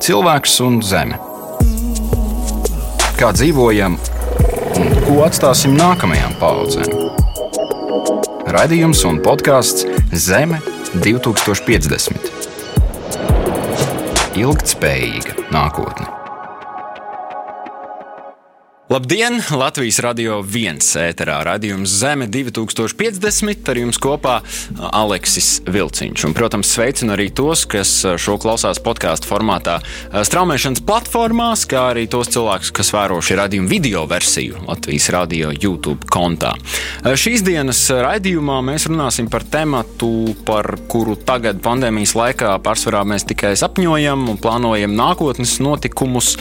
cilvēks un zeme. Kā dzīvojam un ko atstāsim nākamajām paudzēm? Radījums un podkāsts Zeme 2050. Ilgtspējīga nākotne. Labdien! Latvijas radio viens ēterā radījums Zeme 2050. Ar jums kopā Aleksis Vilciņš. Un, protams, sveicinu arī tos, kas šo klausās podkāstu formātā straumēšanas platformās, kā arī tos cilvēkus, kas vēro šī radījuma video versiju Latvijas radio YouTube kontā. Šīs dienas raidījumā mēs runāsim par tematu, par kuru tagad pandēmijas laikā pārsvarā mēs tikai sapņojam un plānojam nākotnes notikumus.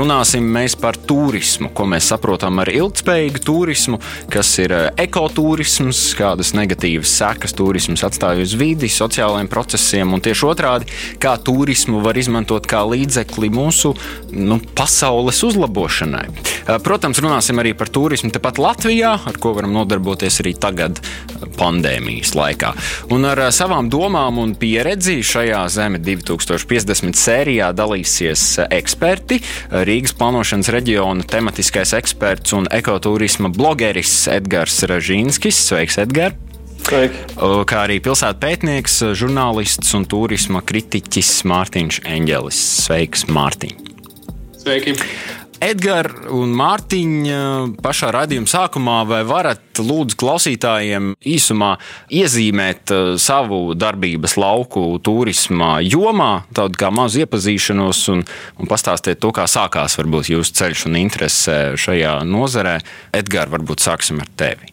Runāsim mēs par turismu ko mēs saprotam ar ilgspējīgu turismu, kas ir eh, ekotūrisms, kādas negatīvas sekas turisms atstāja uz vidi, sociālajiem procesiem, un tieši otrādi, kā turismu var izmantot kā līdzekli mūsu nu, pasaules uzlabošanai. Eh, protams, runāsim arī par turismu tepat Latvijā, ar ko varam nodarboties arī tagad, eh, pandēmijas laikā. Un ar savām domām un pieredzi šajā Zeme 2050 sērijā dalīsies eksperti Rīgas plānošanas reģiona tematiski turistiskais eksperts un ekoturisma blogeris Edgars Ražīnskis. Sveiks, Edgars! Sveiki. Kā arī pilsētas pētnieks, žurnālists un turisma kritiķis Mārtiņš Enģelis. Sveiks, Mārtiņ! Sveiki! Edgars un Mārtiņa pašā raidījuma sākumā, vai varat lūdzu klausītājiem īsumā iezīmēt uh, savu darbības lauku turismā jomā, tādu kā mazu iepazīšanos, un, un pastāstiet to, kā sākās varbūt jūsu ceļš un interese šajā nozarē. Edgars, varbūt sāksim ar tevi.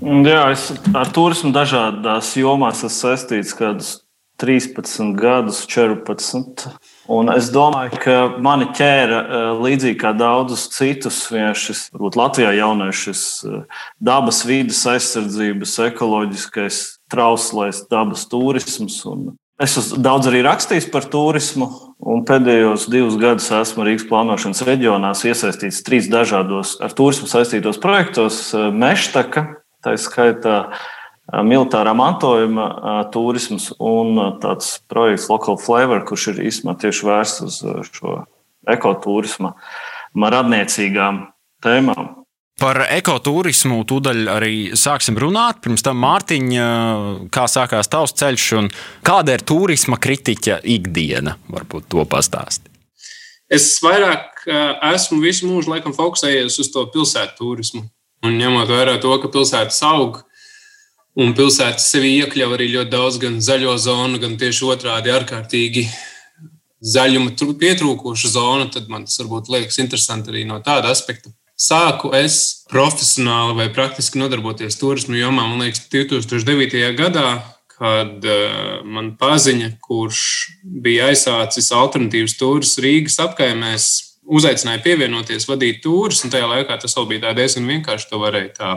Jā, es ar turismu dažādās jomās esmu saistīts kādus 13 gadus, 14. Un es domāju, ka mani ķēra eh, līdzīgi kā daudzus citus, šis, varbūt Latvijā jaunais šis eh, dabas vidas aizsardzības, ekoloģiskais, trauslais dabas turisms. Un es esmu daudz arī rakstījis par turismu, un pēdējos divus gadus esmu Rīgas plānošanas reģionās iesaistīts trīs dažādos ar turismu saistītos projektos eh, - Meštaka, tā skaitā militāra mantojuma turisms un tāds projekts Local Flavor, kurš ir īstenībā tieši vērsts uz šo ekoturisma radniecīgām tēmām. Par ekoturismu tūdaļ arī sāksim runāt. Pirms tam, Mārtiņa, kā sākās tavs ceļš un kāda ir turisma kritiķa ikdiena? Varbūt to pastāstīt. Es vairāk esmu visu mūžu laikam fokusējies uz to pilsētu turismu. Un ņemot vērā to, ka pilsētas aug, Un pilsēta sevī iekļauj arī ļoti daudz gan zaļo zonu, gan tieši otrādi ārkārtīgi zaļuma pietrūkoša zona. Tad man tas varbūt liekas interesanti arī no tāda aspekta. Sāku es profesionāli vai praktiski nodarboties turismu jomā, man liekas, 2009. gadā, kad uh, man paziņa, kurš bija aizsācis alternatīvas turis Rīgas apkaimēs, uzaicināja pievienoties, vadīt turis. Tajā laikā tas vēl bija diezgan vienkārši. To varēja tā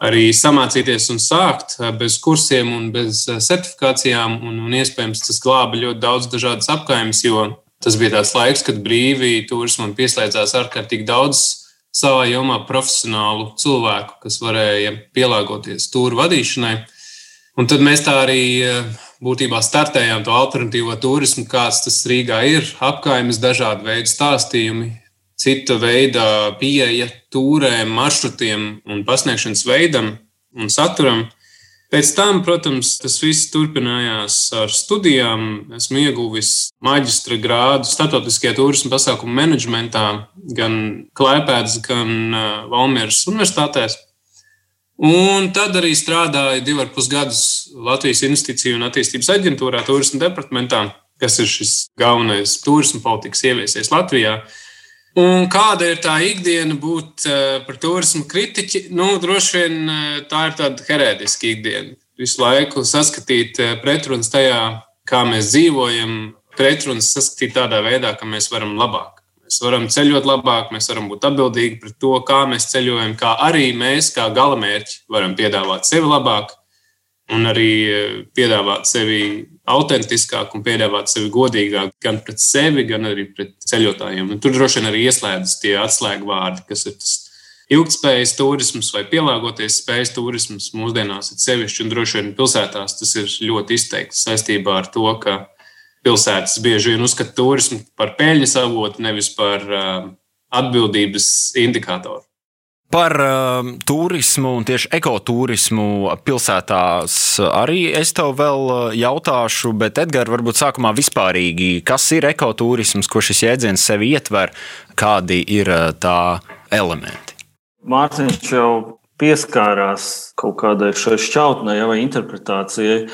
arī samācīties un sākt bez kursiem un bez certifikācijām. Un, un iespējams, tas glāba ļoti daudz dažādas apgājumus, jo tas bija tāds laiks, kad brīvi turismam pieslēdzās ārkārtīgi daudz savā jomā profesionālu cilvēku, kas varēja pielāgoties tūru vadīšanai. Un tad mēs tā arī būtībā startējām to alternatīvo turismu, kāds tas Rīgā ir. Apgājumus, dažādu veidu stāstījumi, cita veida pieeja tūrēm, maršrutiem un pasniegšanas veidam un saturam. Pēc tam, protams, tas viss turpinājās ar studijām. Esmu ieguvis maģistra grādu starptautiskajā turisma pasākumu menedžmentā, gan Klaipēdas, gan uh, Valmieras universitātēs. Un tad arī strādāju divus ar pus gadus Latvijas Investīciju un attīstības aģentūrā, turisma departamentā, kas ir šis galvenais turisma politikas ieviesies Latvijā. Un kāda ir tā ikdiena būt uh, par turismu kritiķi? Nu, droši vien uh, tā ir tāda herētiska ikdiena. Visu laiku saskatīt uh, pretrunas tajā, kā mēs dzīvojam, pretrunas saskatīt tādā veidā, ka mēs varam labāk. Mēs varam ceļot labāk, mēs varam būt atbildīgi par to, kā mēs ceļojam, kā arī mēs, kā galamērķi, varam piedāvāt sevi labāk un arī piedāvāt sevi autentiskāk un piedāvāt sevi godīgāk gan pret sevi, gan arī pret ceļotājiem. Un tur droši vien arī ieslēdzas tie atslēgvārdi, kas ir tas ilgspējas turisms vai pielāgoties spējas turisms mūsdienās ir sevišķi, un droši vien pilsētās tas ir ļoti izteikti saistībā ar to, ka pilsētas bieži vien uzskata turismu par peļņas avotu, nevis par uh, atbildības indikātoru. Par uh, turismu un tieši ekoturismu pilsētās arī es tev vēl uh, jautāšu, bet Edgars, varbūt sākumā vispārīgi, kas ir ekoturisms, ko šis jēdziens sevi ietver, kādi ir uh, tā elementi? Mārciņš jau pieskārās kaut kādai šai šķautnei vai interpretācijai.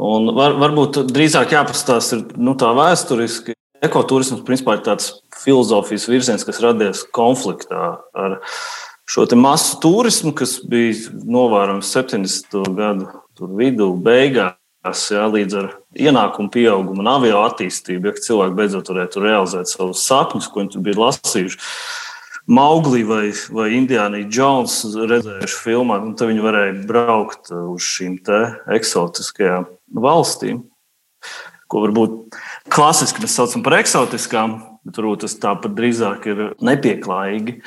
Un var, varbūt drīzāk jāpastāsta nu, tā vēsturiski. Ekoturisms principā ir tāds filozofijas virziens, kas radies konfliktā ar šo masu turismu, kas bija novērojams 70. gadu vidū, beigās, jā, līdz ar ienākumu pieaugumu un avio attīstību, ja cilvēki beidzot varētu realizēt savus sapņus, ko viņi bija lasījuši. Mauglī vai, vai Indiāna Jones redzējuši filmā, un tad viņi varēja braukt uz šīm eksotiskajām valstīm, ko varbūt klasiski mēs saucam par eksotiskām, bet varbūt tas tāpat drīzāk ir nepieklājīgi.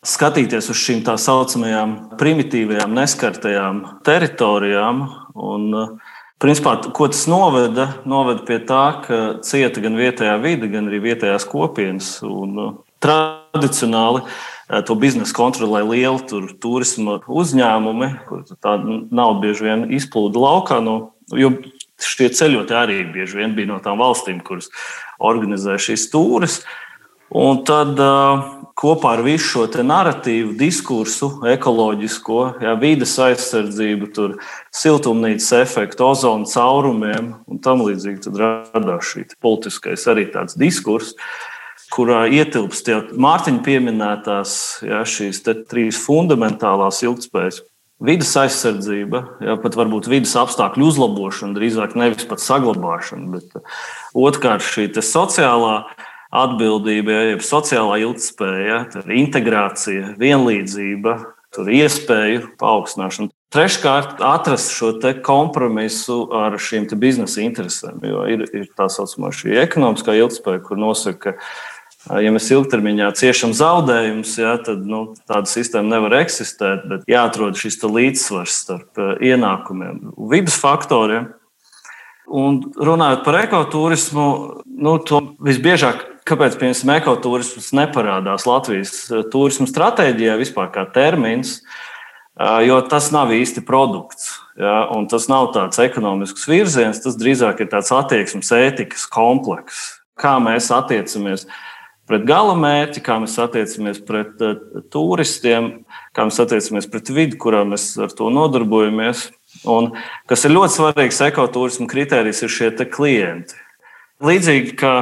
Skatīties uz šīm tā saucamajām primitīvajām, neskartajām teritorijām. Un, principā, ko tas noveda? Noveda pie tā, ka cieta gan vietējā vide, gan arī vietējās kopienas. Un, tradicionāli eh, to biznesu kontrolē lieli tur, turisma uzņēmumi, kur tā nauda bieži vien izplūda laukā. No, jo šie ceļotāji arī bieži vien bija no tām valstīm, kuras organizē šīs stūres. Un tad uh, kopā ar visu šo narratīvu, diskursu, ekoloģisko, jā, vides aizsardzību, tur, siltumnīcas efektu, ozonu caurumiem un tam līdzīgi radās šī politiskais arī tāds diskurss kurā ietilpst jau Mārtiņa pieminētās jā, šīs trīs fundamentālās ilgspējas. Vides aizsardzība, jā, pat varbūt vidas apstākļu uzlabošana, drīzāk nevis pat saglabāšana, bet uh, otrkārt šī sociālā atbildība, jeb sociālā ilgspēja, integrācija, vienlīdzība, tur iespēju paaugstināšana. Treškārt, atrast šo kompromisu ar šīm biznesa interesēm. Jo ir, ir tā saucamā ekonomiskā ilgspēja, kur nosaka, ka Ja mēs ilgtermiņā ciešam zaudējumus, ja, tad nu, tāda sistēma nevar eksistēt. Bet jāatrod šis līdzsvars starp ienākumiem un vidas faktoriem. Un runājot par ekoturismu, nu, to visbiežāk, kāpēc piemēram ekoturisms neparādās Latvijas turisma stratēģijā vispār kā termins, jo tas nav īsti produkts. Ja, tas nav tāds ekonomisks virziens, tas drīzāk ir tāds attieksmes, ētikas komplekss. Kā mēs attiecamies pret gala mērķi, kā mēs attiecamies pret uh, turistiem, kā mēs attiecamies pret vidi, kurā mēs ar to nodarbojamies. Un, kas ir ļoti svarīgs ekoturisma kritērijs, ir šie klienti. Līdzīgi kā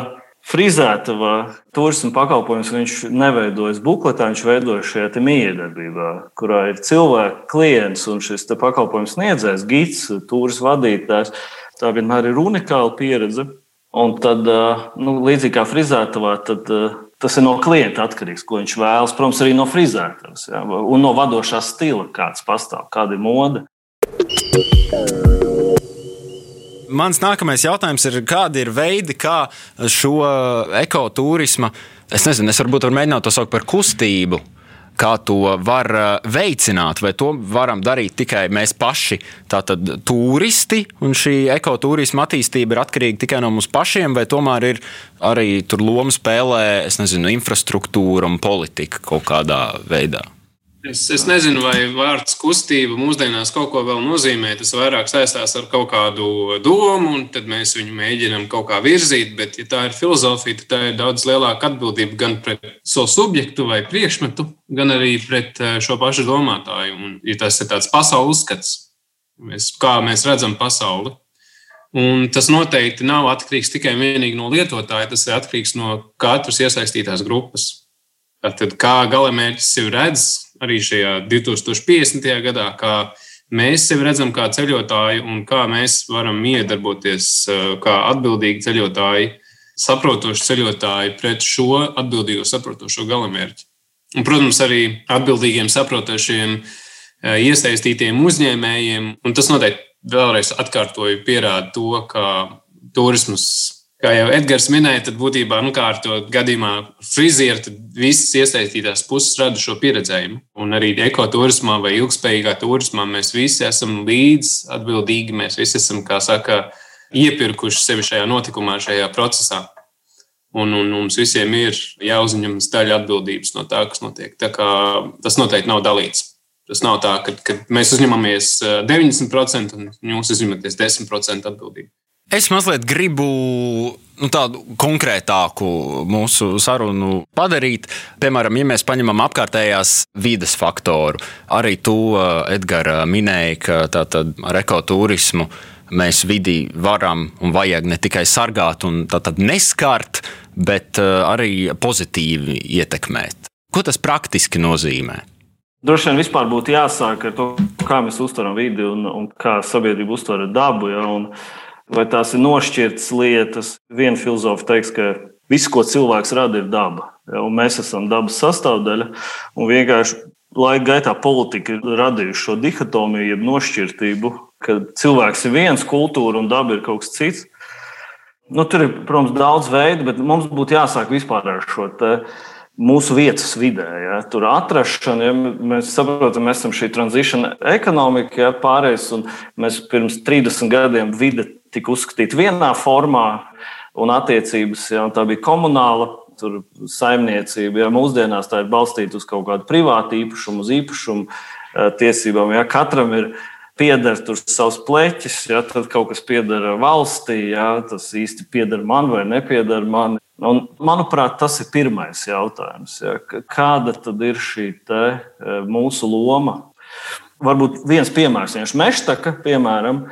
frizētavā turisma pakalpojums, viņš neveidojas bukletā, viņš veidojas šajā miedarbībā, kurā ir cilvēks, klients un šis pakalpojums sniedzējs, gids, turisma vadītājs. Tā vienmēr ir unikāla pieredze. Un tad, nu, līdzīgi kā frizētavā, tad tas ir no klienta atkarīgs, ko viņš vēlas. Protams, arī no frizētavas ja, un no vadošā stila, kāds pastāv, kāda ir mode. Mans nākamais jautājums ir, kādi ir veidi, kā šo ekoturismu, es nezinu, es varbūt varu mēģināt to saukt par kustību, kā to var eh, veicināt, vai to varam darīt tikai mēs paši, tātad turisti, un šī ekoturisma attīstība ir atkarīga tikai no mums pašiem, vai tomēr ir arī tur loma spēlē, es nezinu, infrastruktūra un politika kaut kādā veidā. Es, es nezinu, vai vārds kustība mūsdienās kaut ko vēl nozīmē. Tas vairāk saistās ar kaut kādu domu, un tad mēs viņu mēģinām kaut kā virzīt. Bet, ja tā ir filozofija, tad tā ir daudz lielāka atbildība gan pret savu subjektu vai priekšmetu, gan arī pret eh, šo pašu domātāju. Un, ja tas ir tāds pasaules skats, mēs, kā mēs redzam pasauli. Un tas noteikti nav atkarīgs tikai no lietotāja, tas ir atkarīgs no katras iesaistītās grupas. Tad, kā galamērķis sevi redz arī šajā 2050. gadā, kā mēs sevi redzam kā ceļotāji un kā mēs varam iedarboties kā atbildīgi ceļotāji, saprotoši ceļotāji pret šo atbildīgo, saprotošo galamērķi. Un, protams, arī atbildīgiem, saprotošiem, iesaistītiem uzņēmējiem. Un tas noteikti vēlreiz atkārtoju, pierāda to, ka turisms Kā jau Edgars minēja, tad būtībā nu, ar to gadījumā frizieru tad visas iesaistītās puses rada šo pieredzējumu. Un arī ekoturismā vai ilgspējīgā turismā mēs visi esam līdz atbildīgi. Mēs visi esam, kā saka, iepirkuši sevi šajā notikumā, šajā procesā. Un, un mums visiem ir jāuzņemas daļa atbildības no tā, kas notiek. Tā kā tas noteikti nav dalīts. Tas nav tā, ka, ka mēs uzņemamies 90% un jūs uzņematies 10% atbildību. Es mazliet gribu nu, tādu konkrētāku mūsu sarunu padarīt. Piemēram, ja mēs paņemam apkārtējās vides faktoru, arī to Edgars minēja, ka tātad ar ekoturismu mēs vidi varam un vajag ne tikai sargāt un neskart, bet arī pozitīvi ietekmēt. Ko tas praktiski nozīmē? Droši vien vispār būtu jāsāk ar to, kā mēs uztveram vidi un, un kā sabiedrība uztver dabu. Ja, un, vai tās ir nošķirtas lietas. Viena filozofa teiks, ka viss, ko cilvēks rada, ir daba. Ja, mēs esam dabas sastāvdaļa. Vienkārši laika gaitā politika ir radījusi šo dihotomiju, jeb nošķirtību, ka cilvēks ir viens, kultūra un daba ir kaut kas cits. Nu, tur ir, protams, daudz veidu, bet mums būtu jāsāk vispār ar šo mūsu vietas vidē. Ja, tur atrašana, ja mēs saprotam, mēs esam šī tranzīcija ekonomika, ja, pārējais, un mēs pirms 30 gadiem vide tika uzskatīta vienā formā, un attiecības, ja, tā bija komunāla. Tur saimniecība, ja mūsdienās tā ir balstīta uz kaut kādu privātu īpašumu, uz īpašumu eh, tiesībām. Ja katram ir pieder tur savs pleķis, ja tad kaut kas pieder valstī, ja tas īsti pieder man vai nepieder man. Un, manuprāt, tas ir pirmais jautājums. Ja, kāda tad ir šī te, e, mūsu loma? Varbūt viens piemērs, viens meštaka, piemēram,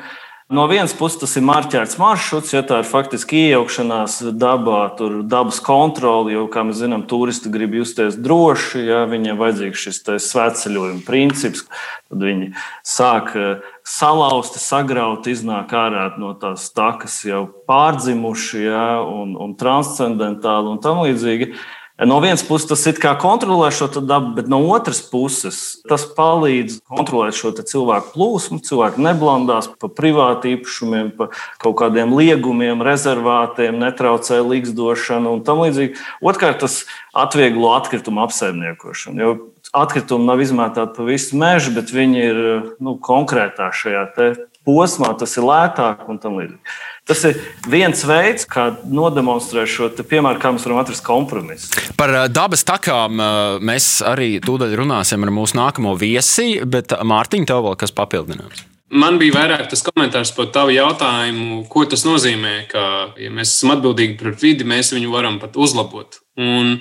No vienas puses tas ir marķēts maršruts, ja tā ir faktiski iejaukšanās dabā, tur dabas kontrole, jo, kā mēs zinām, turisti grib justies droši, ja viņiem vajadzīgs šis svētceļojuma princips, tad viņi sāk eh, salauzt, sagraut, iznāk ārā no tās takas jau pārdzimuši ja, un, un transcendentāli un tam līdzīgi. No vienas puses tas it kā kontrolē šo dabu, bet no otras puses tas palīdz kontrolēt šo cilvēku plūsmu. Cilvēki neblandās pa privātu īpašumiem, pa kaut kādiem liegumiem, rezervātiem, netraucē līgzdošanu un tam līdzīgi. Otrkārt, tas atvieglo atkritumu apsaimniekošanu. Jo atkritumi nav izmētāti pa visu mežu, bet viņi ir nu, konkrētā šajā posmā, tas ir lētāk un tam līdzīgi. Tas ir viens veids, kā nodemonstrēt šo piemēru, kā mēs varam atrast kompromisu. Par dabas takām mēs arī tūdaļ runāsim ar mūsu nākamo viesi, bet Mārtiņ, tev vēl kas papildināms? Man bija vairāk tas komentārs par tavu jautājumu, ko tas nozīmē, ka, ja mēs esam atbildīgi par vidi, mēs viņu varam pat uzlabot. Un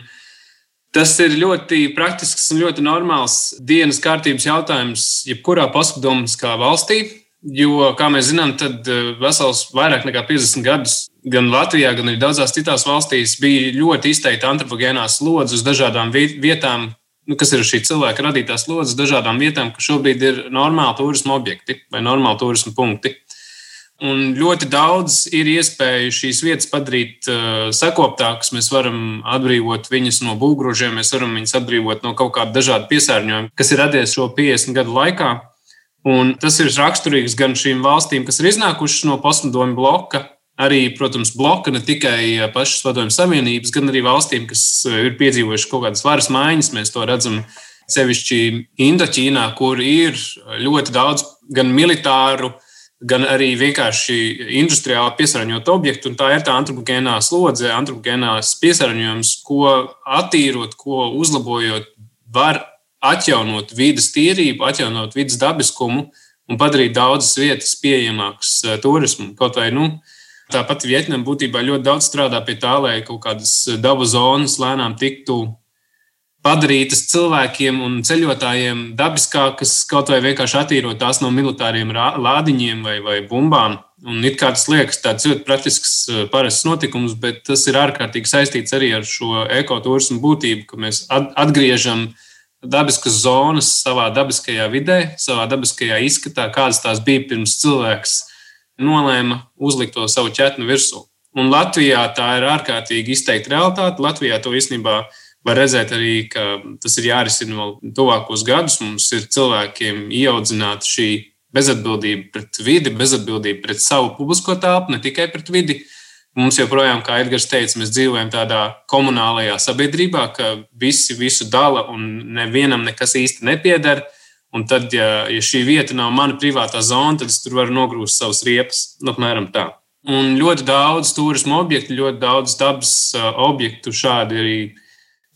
tas ir ļoti praktisks un ļoti normāls dienas kārtības jautājums jebkurā paskatdomskā valstī Jo, kā mēs zinām, tad eh, vesels vairāk nekā 50 gadus gan Latvijā, gan arī daudzās citās valstīs bija ļoti izteikta antropogēnās slodzes uz dažādām vietām, nu, kas ir šī cilvēka radītās slodzes, dažādām vietām, kas šobrīd ir normāli turisma objekti vai normāli turisma punkti. Un ļoti daudz ir iespēju šīs vietas padarīt uh, sekoptākas. Mēs varam atbrīvot viņas no būvgrūžiem, mēs varam viņas atbrīvot no kaut kāda dažāda piesārņojuma, kas ir radies šo 50 gadu laikā. Un tas ir raksturīgs gan šīm valstīm, kas ir iznākušas no postpadomu bloka, arī, protams, bloka ne tikai pašas padomju savienības, gan arī valstīm, kas ir piedzīvojušas kaut kādas varas maiņas. Mēs to redzam sevišķi Indoķīnā, kur ir ļoti daudz gan militāru, gan arī vienkārši industriāli piesārņot objektu. Tā ir tā antropogēnā slodze, antropogēnās piesārņojums, ko attīrot, ko uzlabojot, var atjaunot vidas tīrību, atjaunot vidas dabiskumu un padarīt daudzas vietas pieejamākas eh, turismam. Kaut vai nu, tāpat Vietnam būtībā ļoti daudz strādā pie tā, lai kaut kādas dabu zonas lēnām tiktu padarītas cilvēkiem un ceļotājiem dabiskākas, kaut vai vienkārši attīrot tās no militāriem lādiņiem vai, vai bumbām. Un it kā tas liekas tāds ļoti praktisks, eh, parasts notikums, bet tas ir ārkārtīgi saistīts arī ar šo ekoturismu būtību, ka mēs atgriežam dabiskas zonas savā dabiskajā vidē, savā dabiskajā izskatā, kādas tās bija pirms cilvēks nolēma uzlikt to savu ķetnu virsū. Un Latvijā tā ir ārkārtīgi izteikta realitāte. Latvijā to īstenībā var redzēt arī, ka tas ir jārisina vēl tuvākos gadus. Mums ir cilvēkiem ieaudzināta šī bezatbildība pret vidi, bezatbildība pret savu publisko telpu, ne tikai pret vidi. Uh, Mums joprojām, kā Edgars teica, mēs dzīvojam tādā komunālajā sabiedrībā, ka visi visu dala un nevienam nekas īsti nepieder. Un tad, ja, ja šī vieta nav mana privātā zona, tad es tur varu nogrūst savus riepas. Nu, apmēram tā. Un ļoti daudz turismu objektu, ļoti daudz dabas objektu šādi arī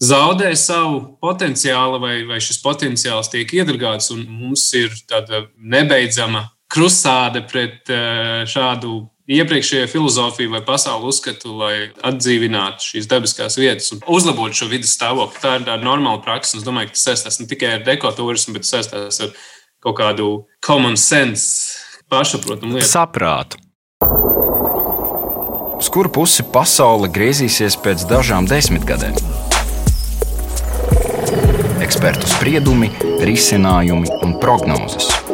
zaudē savu potenciālu, vai, vai šis potenciāls tiek iedragāts. Mums ir tāda nebeidzama krustāde pret šādu iepriekšējo filozofiju vai pasaules uzskatu, lai atdzīvinātu šīs dabiskās vietas un uzlabotu šo vidas stāvokli. Tā ir tāda normāla praksa. Es domāju, ka tas saistās ne tikai ar dekoturismu, bet saistās ar kaut kādu common sense, pašsaprotamu lietu. Saprātu. Uz kuru pusi pasaule griezīsies pēc dažām desmitgadēm? Ekspertu spriedumi, risinājumi un prognozes.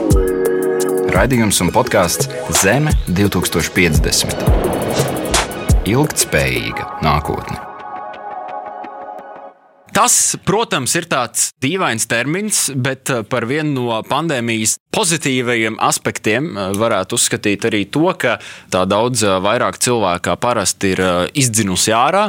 Raidījums un podkāsts Zeme 2050. Ilgtspējīga nākotne. Tas, protams, ir tāds dīvains termins, bet eh, par vienu no pandēmijas pozitīvajiem aspektiem eh, varētu uzskatīt arī to, ka tā daudz eh, vairāk cilvēku kā parasti ir izdzinusi ārā,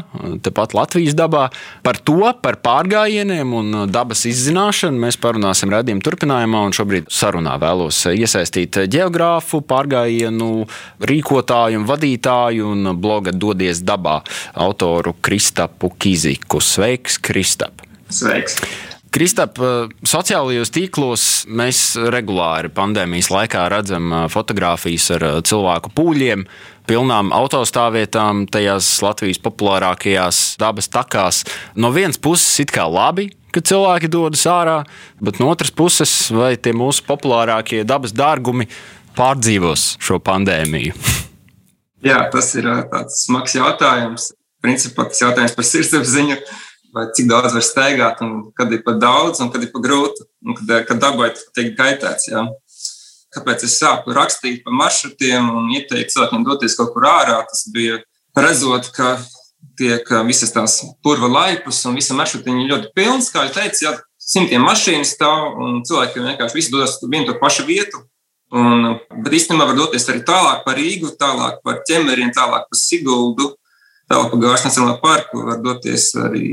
tepat Latvijas dabā. Par to, par pārgājieniem un dabas izzināšanu mēs parunāsim redzējuma turpinājumā. Šobrīd sarunā vēlos iesaistīt geogrāfu, pārgājienu rīkotāju un vadītāju un bloga Dodies dabā autoru Kristapu Kiziku. Sveiks, Kristap! Kristap. Sveiks! Kristap, eh, sociālajos tīklos mēs regulāri pandēmijas laikā redzam eh, fotogrāfijas ar eh, cilvēku pūļiem, pilnām autostāvvietām, tajās Latvijas populārākajās dabas takās. No vienas puses, it kā labi, ka cilvēki dodas ārā, bet no otras puses, vai tie mūsu populārākie dabas dārgumi pārdzīvos šo pandēmiju? Jā, tas ir tāds smags jautājums. Principā tas jautājums par sirdsapziņu vai cik daudz var staigāt, un kad ir par daudz, un kad ir par grūti, un kad, kad dabai tiek kaitēts. Jā. Kāpēc es sāku rakstīt par maršrutiem un ieteikt cilvēkiem doties kaut kur ārā? Tas bija redzot, ka tiek visas tās purva laipas un visa maršrutiņa ļoti pilns, kā jau teicu, jā, simtiem mašīnu stāv, un cilvēki vienkārši visi dodas uz vienu to pašu vietu. Un, bet īstenībā var doties arī tālāk par Rīgu, tālāk par ķemeriem, tālāk par Siguldu. Tālāk pa Gāžas Nacionālā parku var doties arī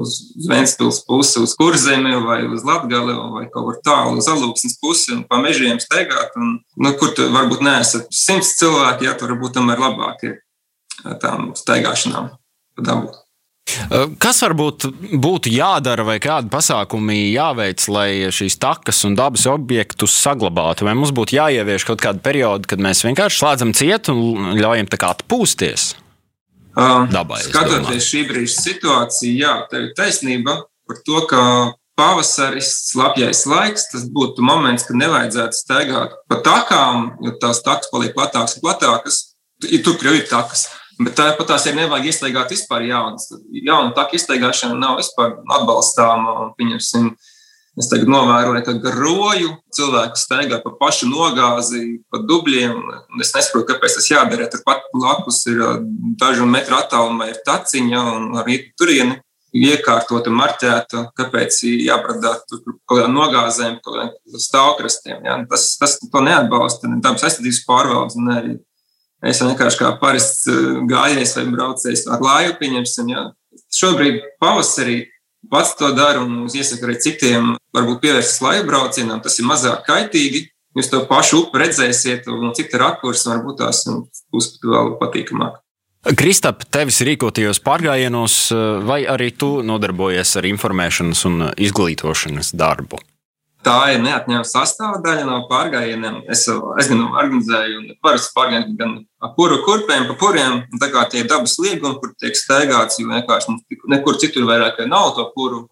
uz Ventspils pusi, uz Kurzemi vai uz Latgali vai kaut kur tālu uz Alūksnes pusi un pa mežiem steigāt. Un, nu, kur tu varbūt neesat simts cilvēki, ja tur varbūt tomēr labāk ir tām steigāšanām pa dabu. Kas varbūt būtu jādara vai kādi pasākumi jāveic, lai šīs takas un dabas objektus saglabātu? Vai mums būtu jāievieš kaut kāda perioda, kad mēs vienkārši slēdzam cietu un ļaujam tā kā atpūsties? Dabai. Skatoties šī brīža situāciju, jā, tev ir taisnība par to, ka pavasaris, slapjais laiks, tas būtu moments, kad nevajadzētu staigāt pa takām, jo tās takas paliek platākas un platākas. Tur jau ir takas. Bet tāpat tās ir nevajag iztaigāt vispār jaunas. Jauna taka iztaigāšana nav vispār atbalstāma. Pieņemsim, Es tagad novēroju, ka garoju cilvēku staigā pa pašu nogāzi, pa dubļiem. Es nesaprotu, kāpēc tas jādara. Turpat blakus ir dažu metru attālumā ir taciņa un arī turieni iekārtota, marķēta, kāpēc jābradā tur kaut kādām nogāzēm, kaut kādiem stāvkrastiem. Ja? Tas, tas to neatbalsta ne dabas aizsardzības pārvaldes, ne arī es vienkārši kā parasts gājējs vai braucējs ar lāju pieņemsim. Ja? Šobrīd pavasarī pats to dara un iesaku arī citiem, varbūt pievērsties laivu braucienam, tas ir mazāk kaitīgi. Jūs to pašu upi redzēsiet, un cita rakursa varbūt tās būs pat vēl patīkamāk. Kristap, tevis rīkotajos pārgājienos, vai arī tu nodarbojies ar informēšanas un izglītošanas darbu? Tā ir neatņemama sastāvdaļa no pārgājieniem. Es, es gan organizēju parastus pārgājienus, gan kuru kurpēm, pa puriem. Tā kā tie dabas liegumi, kur tiek staigāts, jo vienkārši nekur citur vairāk nav to puru.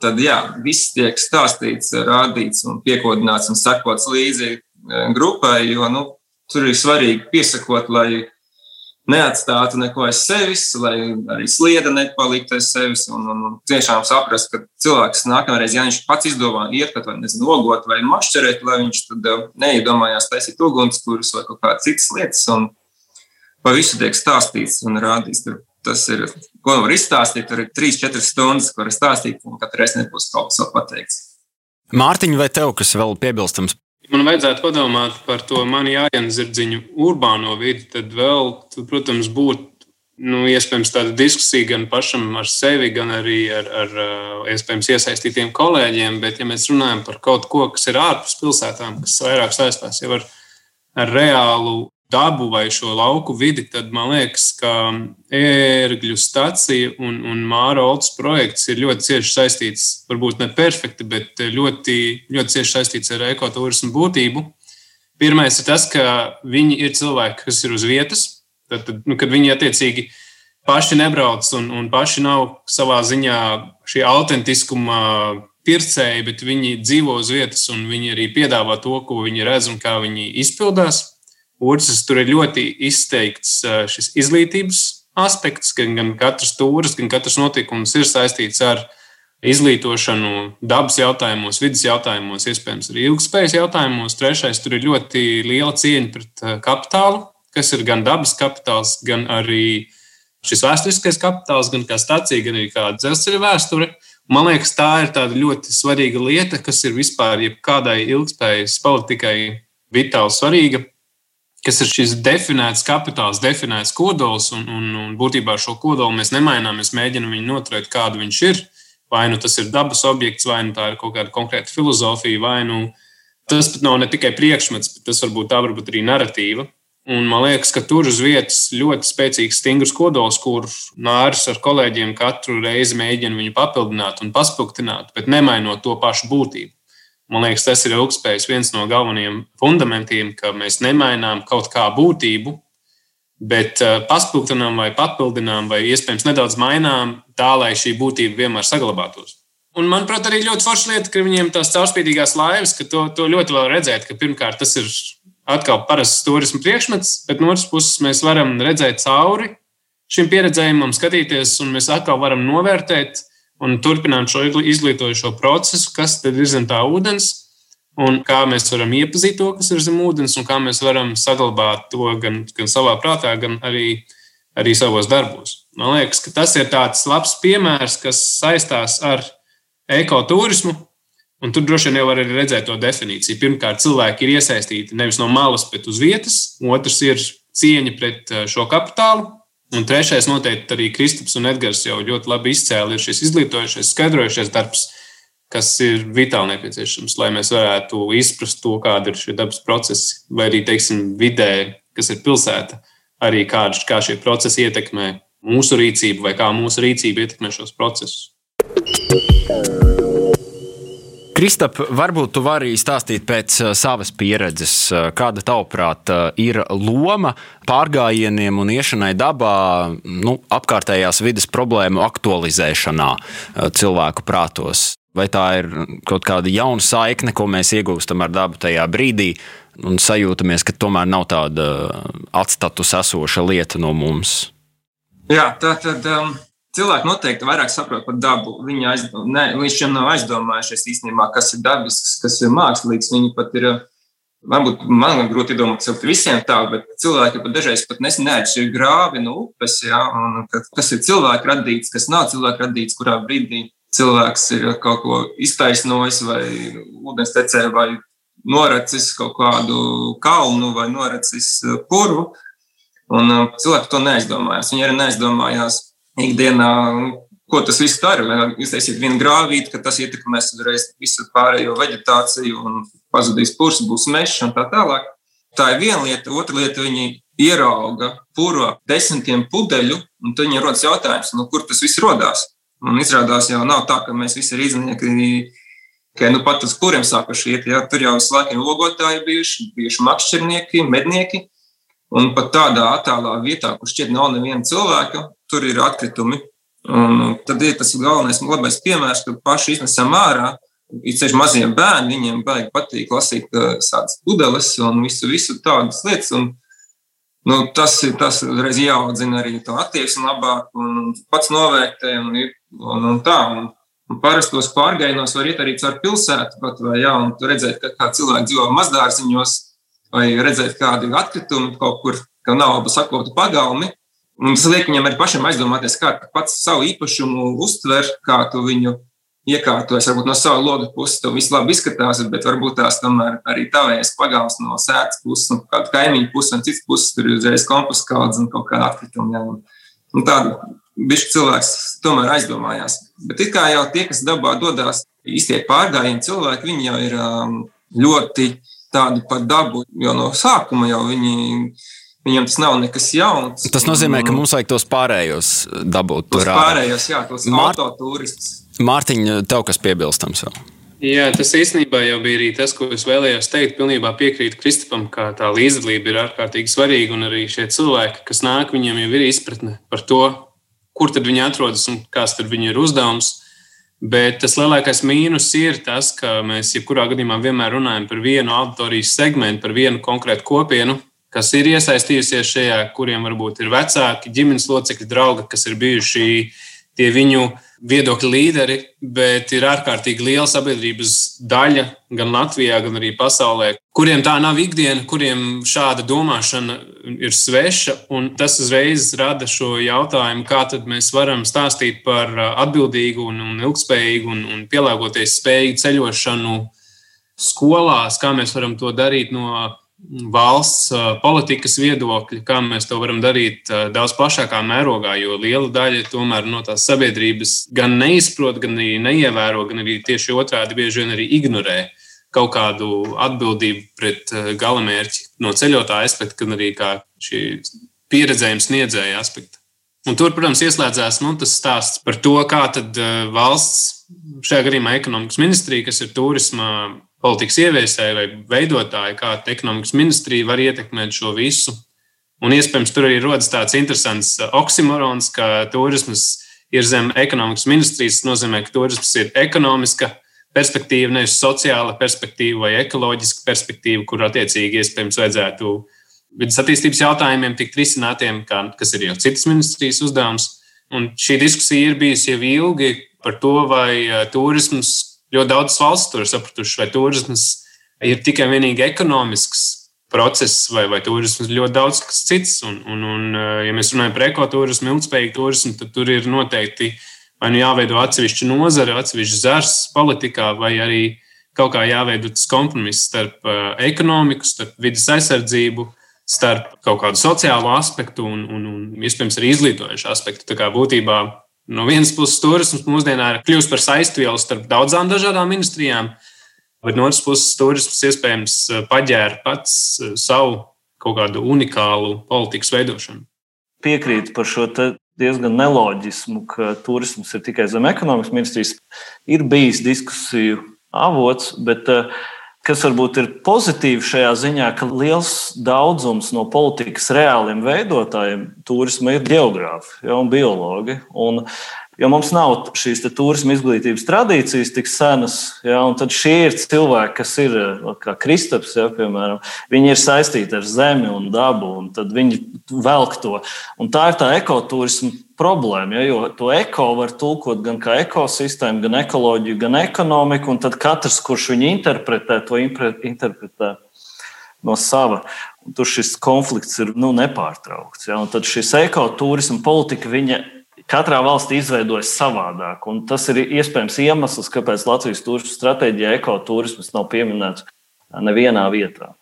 Tad jā, viss tiek stāstīts, rādīts un piekodināts un sekots līdzi eh, grupai, jo nu, tur ir svarīgi piesakot, lai neatstātu neko aiz sevis, lai arī slieda nepaliktu aiz sevis. Un, un, un tiešām saprast, ka cilvēks nākamreiz, ja viņš pats izdomā iet pat vai nezinu, nogot vai mašķerēt, lai viņš tad uh, neiedomājās taisīt ugunskurus vai kaut kādas citas lietas. Un pa visu tiek stāstīts un rādīts. Tur tas ir, ko var izstāstīt. Tur ir 3-4 stundas, var stāstīt, un katru reizi nebūs kaut kas pateikts. Mārtiņ, vai tev kas vēl piebilstams man vajadzētu padomāt par to mani jāienzirdziņu urbāno vidi, tad vēl, protams, būtu nu, iespējams tāda diskusija gan pašam ar sevi, gan arī ar, ar iespējams iesaistītiem kolēģiem. Bet, ja mēs runājam par kaut ko, kas ir ārpus pilsētām, kas vairāk saistās jau ar, ar reālu dabu vai šo lauku vidi, tad man liekas, ka ērgļu stacija un, un Māra Olds projekts ir ļoti cieši saistīts, varbūt ne perfekti, bet ļoti, ļoti cieši saistīts ar ekoturismu būtību. Pirmais ir tas, ka viņi ir cilvēki, kas ir uz vietas. Tad, tad, nu, kad viņi attiecīgi paši nebrauc un, un paši nav savā ziņā šī autentiskuma pircēji, bet viņi dzīvo uz vietas un viņi arī piedāvā to, ko viņi redz un kā viņi izpildās. Otrs, tur ir ļoti izteikts šis izglītības aspekts, gan, gan katrs tūris, gan katrs notikums ir saistīts ar izglītošanu dabas jautājumos, vidas jautājumos, iespējams, arī ilgspējas jautājumos. Trešais, tur ir ļoti liela cieņa pret kapitālu, kas ir gan dabas kapitāls, gan arī šis vēsturiskais kapitāls, gan kā stācija, gan arī kā dzelzceļa vēsture. Man liekas, tā ir tāda ļoti svarīga lieta, kas ir vispār jebkādai ilgspējas politikai vitāli svarīga kas ir šis definēts kapitāls, definēts kodols, un, un, un būtībā šo kodolu mēs nemainām. Mēs mēģinām viņu noturēt, kādu viņš ir. Vai nu tas ir dabas objekts, vai nu tā ir kaut kāda konkrēta filozofija, vai nu tas pat nav ne tikai priekšmets, bet tas varbūt tā varbūt arī narratīva. Un man liekas, ka tur uz vietas ļoti spēcīgs, stingrs kodols, kur nāris ar kolēģiem katru reizi mēģina viņu papildināt un paspildināt, bet nemainot to pašu būtību. Man liekas, tas ir ilgspējas viens no galvenajiem fundamentiem, ka mēs nemainām kaut kā būtību, bet uh, paspildinām vai papildinām, vai iespējams nedaudz mainām tā, lai šī būtība vienmēr saglabātos. Un, manuprāt, arī ļoti forša lieta, ka viņiem tās caurspīdīgās laivas, ka to, to ļoti vēl redzēt, ka pirmkārt tas ir atkal parasts turisma priekšmets, bet no otras puses mēs varam redzēt cauri šim pieredzējumam, skatīties, un mēs atkal varam novērtēt, un turpinām šo izglītojošo procesu, kas tad ir zem tā ūdens, un kā mēs varam iepazīt to, kas ir zem ūdens, un kā mēs varam saglabāt to gan, gan savā prātā, gan arī, arī savos darbos. Man liekas, ka tas ir tāds labs piemērs, kas saistās ar ekoturismu. Un tur droši vien jau var arī redzēt to definīciju. Pirmkārt, cilvēki ir iesaistīti nevis no malas, bet uz vietas. Otrs ir cieņa pret eh, šo kapitālu, Un trešais noteikti arī Kristaps un Edgars jau ļoti labi izcēla ir šis izglītojušais, skaidrojušais darbs, kas ir vitāli nepieciešams, lai mēs varētu izprast to, kāda ir šie dabas procesi, vai arī, teiksim, vidē, kas ir pilsēta, arī kā, kā šie procesi ietekmē mūsu rīcību vai kā mūsu rīcība ietekmē šos procesus. Kristap, varbūt tu vari stāstīt pēc uh, savas pieredzes, uh, kāda tavuprāt uh, ir loma pārgājieniem un iešanai dabā, nu, apkārtējās vidas problēmu aktualizēšanā cilvēku prātos. Vai tā ir kaut kāda jauna saikne, ko mēs iegūstam ar dabu tajā brīdī, un sajūtamies, ka tomēr nav tāda atstatus esoša lieta no mums? Jā, tā tad. Um Cilvēki noteikti vairāk saprot par dabu. Viņi aiz, ne, līdz šim nav aizdomājušies īstenībā, kas ir dabisks, kas ir mākslīgs. Viņi pat ir, varbūt man ir grūti iedomāties, ka visiem tā, bet cilvēki pat dažreiz pat neatšķir grāvi no upes, ja, un kas ir cilvēku radīts, kas nav cilvēku radīts, kurā brīdī cilvēks ir kaut ko iztaisnojis vai ūdens tecē vai noracis kaut kādu kalnu vai noracis purvu. Un uh, cilvēki to neaizdomājās. Viņi arī neaizdomājās ikdienā, ko tas viss dara. Iztaisīt vienu grāvīti, ka tas ietekmēs uzreiz visu pārējo vegetāciju un pazudīs purs, būs mežs un tā tālāk. Tā ir viena lieta. Otra lieta, viņi ierauga puro desmitiem pudeļu, un tad viņiem rodas jautājums, nu, kur tas viss radās. Un izrādās, jau nav tā, ka mēs visi ir iznieki, ka nu, pat uz kuriem sākuši iet. Ja? Tur jau ir logotāji bijuši, bijuši makšķernieki, mednieki. Un pat tādā attālā vietā, kur šķiet nav neviena cilvēka, tur ir atkritumi. Un tad ir tas galvenais, labais piemērs, ka paši iznesam ārā. Ir ceļš maziem bērniem, viņiem baigi patīk lasīt tādas pudeles un visu, visu tādas lietas. Un, nu, tas ir tas, reiz jāaudzina arī to attieksmi labāk un pats novērtē un, un, un tā. Un, un parastos pārgājienos var iet arī caur pilsētu, pat, vai, jā, un redzēt, ka kā cilvēki dzīvo mazdārziņos, vai redzēt kādi atkritumi kaut kur, ka nav saklota pagalmi. Un tas liek viņam arī pašam aizdomāties, kā pats savu īpašumu uztver, kā tu viņu iekārtojas. Varbūt no sava loga puses tas viss labi izskatās, bet varbūt tās tomēr arī tavējas pagāls no sēdes puses, un kāda kaimiņa puses, un citas puses tur ir uzreiz komposts kaudzes un kaut kāda atkrituma. Un tāda bišķi cilvēks tomēr aizdomājās. Bet it kā jau tie, kas dabā dodas īstie pārgājieni cilvēki, viņi jau ir um, ļoti tādi par dabu jau no sākuma. Jau viņi Viņam tas nav nekas jauns. Tas nozīmē, ka mums vajag tos pārējos dabūt. Tos pārējos, jā, tos Mār... autoturistus. Mārtiņ, tev kas piebilstams vēl? Jā, tas īstenībā jau bija arī tas, ko es vēlējos teikt. Pilnībā piekrītu Kristupam, ka tā līdzdalība ir ārkārtīgi svarīga. Un arī šie cilvēki, kas nāk, viņiem jau ir izpratne par to, kur tad viņi atrodas un kāds tad viņu ir uzdevums. Bet tas lielākais mīnus ir tas, ka mēs jebkurā gadījumā vienmēr runājam par vienu auditorijas segmentu, par vienu konkrētu kopienu, kas ir iesaistījusies šajā, kuriem varbūt ir vecāki, ģimenes locekļi, draugi, kas ir bijuši tie viņu viedokļu līderi, bet ir ārkārtīgi liela sabiedrības daļa gan Latvijā, gan arī pasaulē, kuriem tā nav ikdiena, kuriem šāda domāšana ir sveša. Tas uzreiz rada šo jautājumu, kā mēs varam stāstīt par atbildīgu, un, un ilgspējīgu un, un pielāgoties spējīgu ceļošanu skolās, kā mēs varam to darīt no valsts politikas viedokļa, kā mēs to varam darīt daudz plašākā mērogā, jo liela daļa tomēr no tās sabiedrības gan neizprot, gan arī neievēro, gan arī tieši otrādi bieži vien arī ignorē kaut kādu atbildību pret galamērķi no ceļotāja aspekta, gan arī kā šī pieredzējuma sniedzēja aspekta. Un tur, protams, ieslēdzās nu, tas stāsts par to, kā valsts, šajā gadījumā ekonomikas ministrija, kas ir turisma politikas ieviesēji vai veidotāji, kā ekonomikas ministrija var ietekmēt šo visu. Un iespējams, tur arī rodas tāds interesants uh, oksimorons, ka turisms ir zem ekonomikas ministrijas. Tas nozīmē, ka turisms ir ekonomiska perspektīva, nevis sociāla perspektīva vai ekoloģiska perspektīva, kur attiecīgi iespējams vajadzētu vidas attīstības jautājumiem tikt risinātiem, kā, kas ir jau citas ministrijas uzdevums. Un šī diskusija ir bijusi jau ilgi par to, vai uh, turisms ļoti daudz valsts to ir sapratuši, vai turisms ir tikai vienīgi ekonomisks process, vai, vai turisms ļoti daudz kas cits. Un, un, un, eh, ja mēs runājam par ekoturismu, ilgspējīgu turismu, tad tur ir noteikti vai nu jāveido atsevišķa nozare, atsevišķa zars politikā, vai arī kaut kā jāveido tas kompromiss starp eh, ekonomiku, starp vidas aizsardzību, starp kaut kādu sociālo aspektu un, un, un iespējams arī izglītojošu aspektu. Tā kā būtībā No vienas puses, turisms mūsdienā ir kļuvis par saistvielu starp daudzām dažādām ministrijām, bet no otras puses, turisms iespējams eh, paģēra pats eh, savu kaut kādu unikālu politikas veidošanu. Piekrītu par šo diezgan neloģismu, ka turisms ir tikai zem ekonomikas ministrijas. Ir bijis diskusiju avots, bet uh, kas varbūt ir pozitīvi šajā ziņā, ka liels daudzums no politikas reāliem veidotājiem turisma ir geogrāfi ja, un biologi. Un Jo mums nav šīs turisma izglītības tradīcijas tik senas, ja, un šie ir cilvēki, kas ir kā Kristaps, ja, piemēram, viņi ir saistīti ar zemi un dabu, un viņi velk to. Un tā ir tā ekoturisma problēma, ja, jo to eko var tulkot gan kā ekosistēmu, gan ekoloģiju, gan ekonomiku, un tad katrs, kurš viņu interpretē, to interpretē no sava. Un tur šis konflikts ir nu, nepārtraukts. Ja, un tad šis ekoturisma politika, viņa katrā valstī izveidojas savādāk. Tas ir iespējams iemesls, kāpēc Latvijas turisma stratēģijā ekoturisms nav pieminēts nevienā vietā.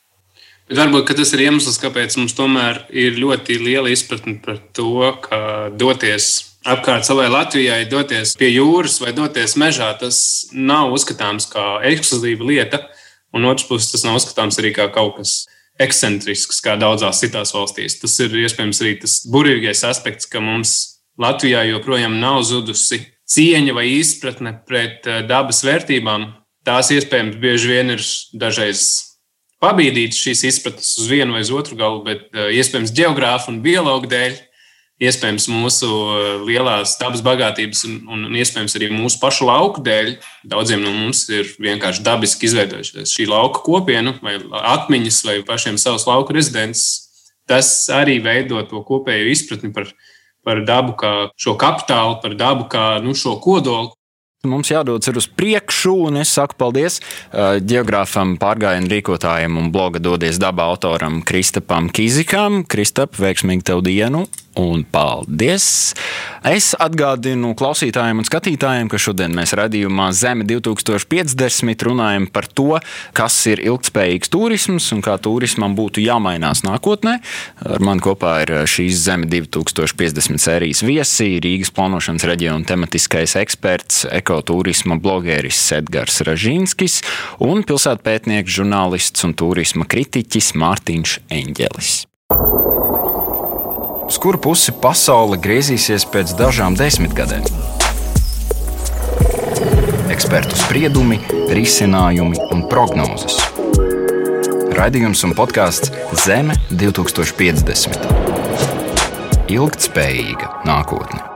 Bet varbūt tas ir iemesls, kāpēc mums tomēr ir ļoti liela izpratne par to, ka doties apkārt savai Latvijai, doties pie jūras vai doties mežā, tas nav uzskatāms kā ekskluzīva lieta. Un otrs puses, tas nav uzskatāms arī kā kaut kas ekscentrisks, kā daudzās citās valstīs. Tas ir iespējams arī tas burvīgais aspekts, ka mums Latvijā joprojām nav zudusi cieņa vai izpratne pret eh, dabas vērtībām. Tās iespējams bieži vien ir dažreiz pabīdītas šīs izpratnes uz vienu vai uz otru galu, bet eh, iespējams geogrāfu un biologu dēļ, iespējams mūsu eh, lielās dabas bagātības un, un iespējams arī mūsu pašu lauku dēļ. Daudziem no mums ir vienkārši dabiski izveidojušies šī lauka kopiena vai atmiņas vai pašiem savas lauku rezidents. Tas arī veido to kopējo izpratni par par dabu kā šo kapitālu, par dabu kā nu, šo kodolu. Mums jādodas uz priekšu, un es saku paldies uh, geogrāfam, pārgājienu rīkotājam un bloga dodies dabā autoram Kristapam Kizikam. Kristap, veiksmīgi tev dienu! Un paldies! Es atgādinu klausītājiem un skatītājiem, ka šodien mēs redzējumā Zeme 2050 runājam par to, kas ir ilgspējīgs turisms un kā turismam būtu jāmainās nākotnē. Ar mani kopā ir šīs Zeme 2050 sērijas viesi, Rīgas plānošanas reģiona tematiskais eksperts, ekoturisma blogeris Edgars Ražīnskis un pilsētpētnieks, žurnālists un turisma kritiķis Mārtiņš Eņģelis. Uz kuru pusi pasaule griezīsies pēc dažām desmitgadēm? Ekspertu spriedumi, risinājumi un prognozes. Raidījums un podkāsts Zeme 2050. Ilgtspējīga nākotne.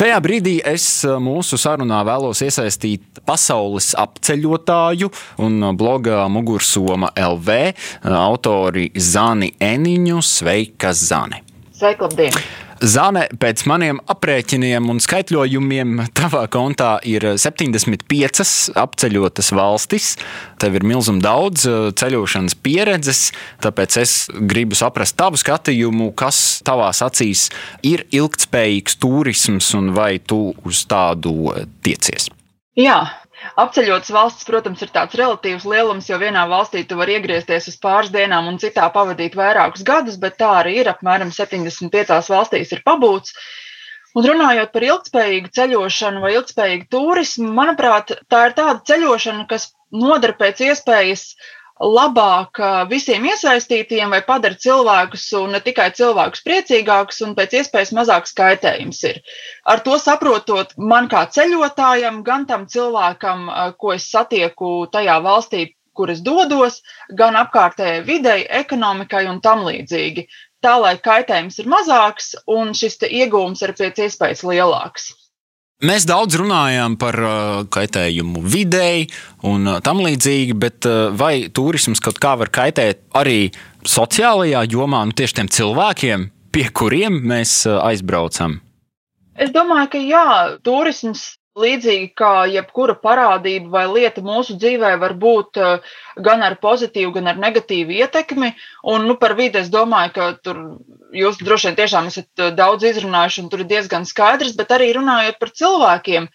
Šajā brīdī es eh, mūsu sarunā vēlos iesaistīt pasaules apceļotāju un bloga Mugursoma LV eh, autori Zani Eniņu. Sveika, Zani! Sveika, labdien! Zane, pēc maniem aprēķiniem un skaitļojumiem, tavā kontā ir 75 apceļotas valstis. Tev ir milzīgi daudz uh, ceļošanas pieredzes, tāpēc es gribu saprast tavu skatījumu, kas tavās acīs ir ilgspējīgs turisms un vai tu uz tādu tiecies. Jā, Apceļotas valsts, protams, ir tāds relatīvs lielums, jo vienā valstī tu vari iegriezties uz pāris dienām un citā pavadīt vairākus gadus, bet tā arī ir. Apmēram 75 valstīs ir pabūts. Un runājot par ilgspējīgu ceļošanu vai ilgspējīgu turismu, manuprāt, tā ir tāda ceļošana, kas nodara pēc iespējas labāk visiem iesaistītiem vai padara cilvēkus un ne tikai cilvēkus priecīgākus un pēc iespējas mazāks kaitējums ir. Ar to saprotot man kā ceļotājam, gan tam cilvēkam, ko es satieku tajā valstī, kur es dodos, gan apkārtējai videi, ekonomikai un tam līdzīgi. Tā, lai kaitējums ir mazāks un šis iegūms ir pēc iespējas lielāks. Mēs daudz runājām par uh, kaitējumu videi un uh, tam līdzīgi, bet uh, vai turisms kaut kā var kaitēt arī sociālajā jomā, nu tieši tiem cilvēkiem, pie kuriem mēs aizbraucam? Es domāju, ka jā, turisms Līdzīgi kā jebkura parādība vai lieta mūsu dzīvē var būt gan ar pozitīvu, gan ar negatīvu ietekmi. Un nu, par vidi es domāju, ka tur jūs droši vien tiešām esat eh, daudz izrunājuši, un tur ir diezgan skaidrs, bet arī runājot par cilvēkiem.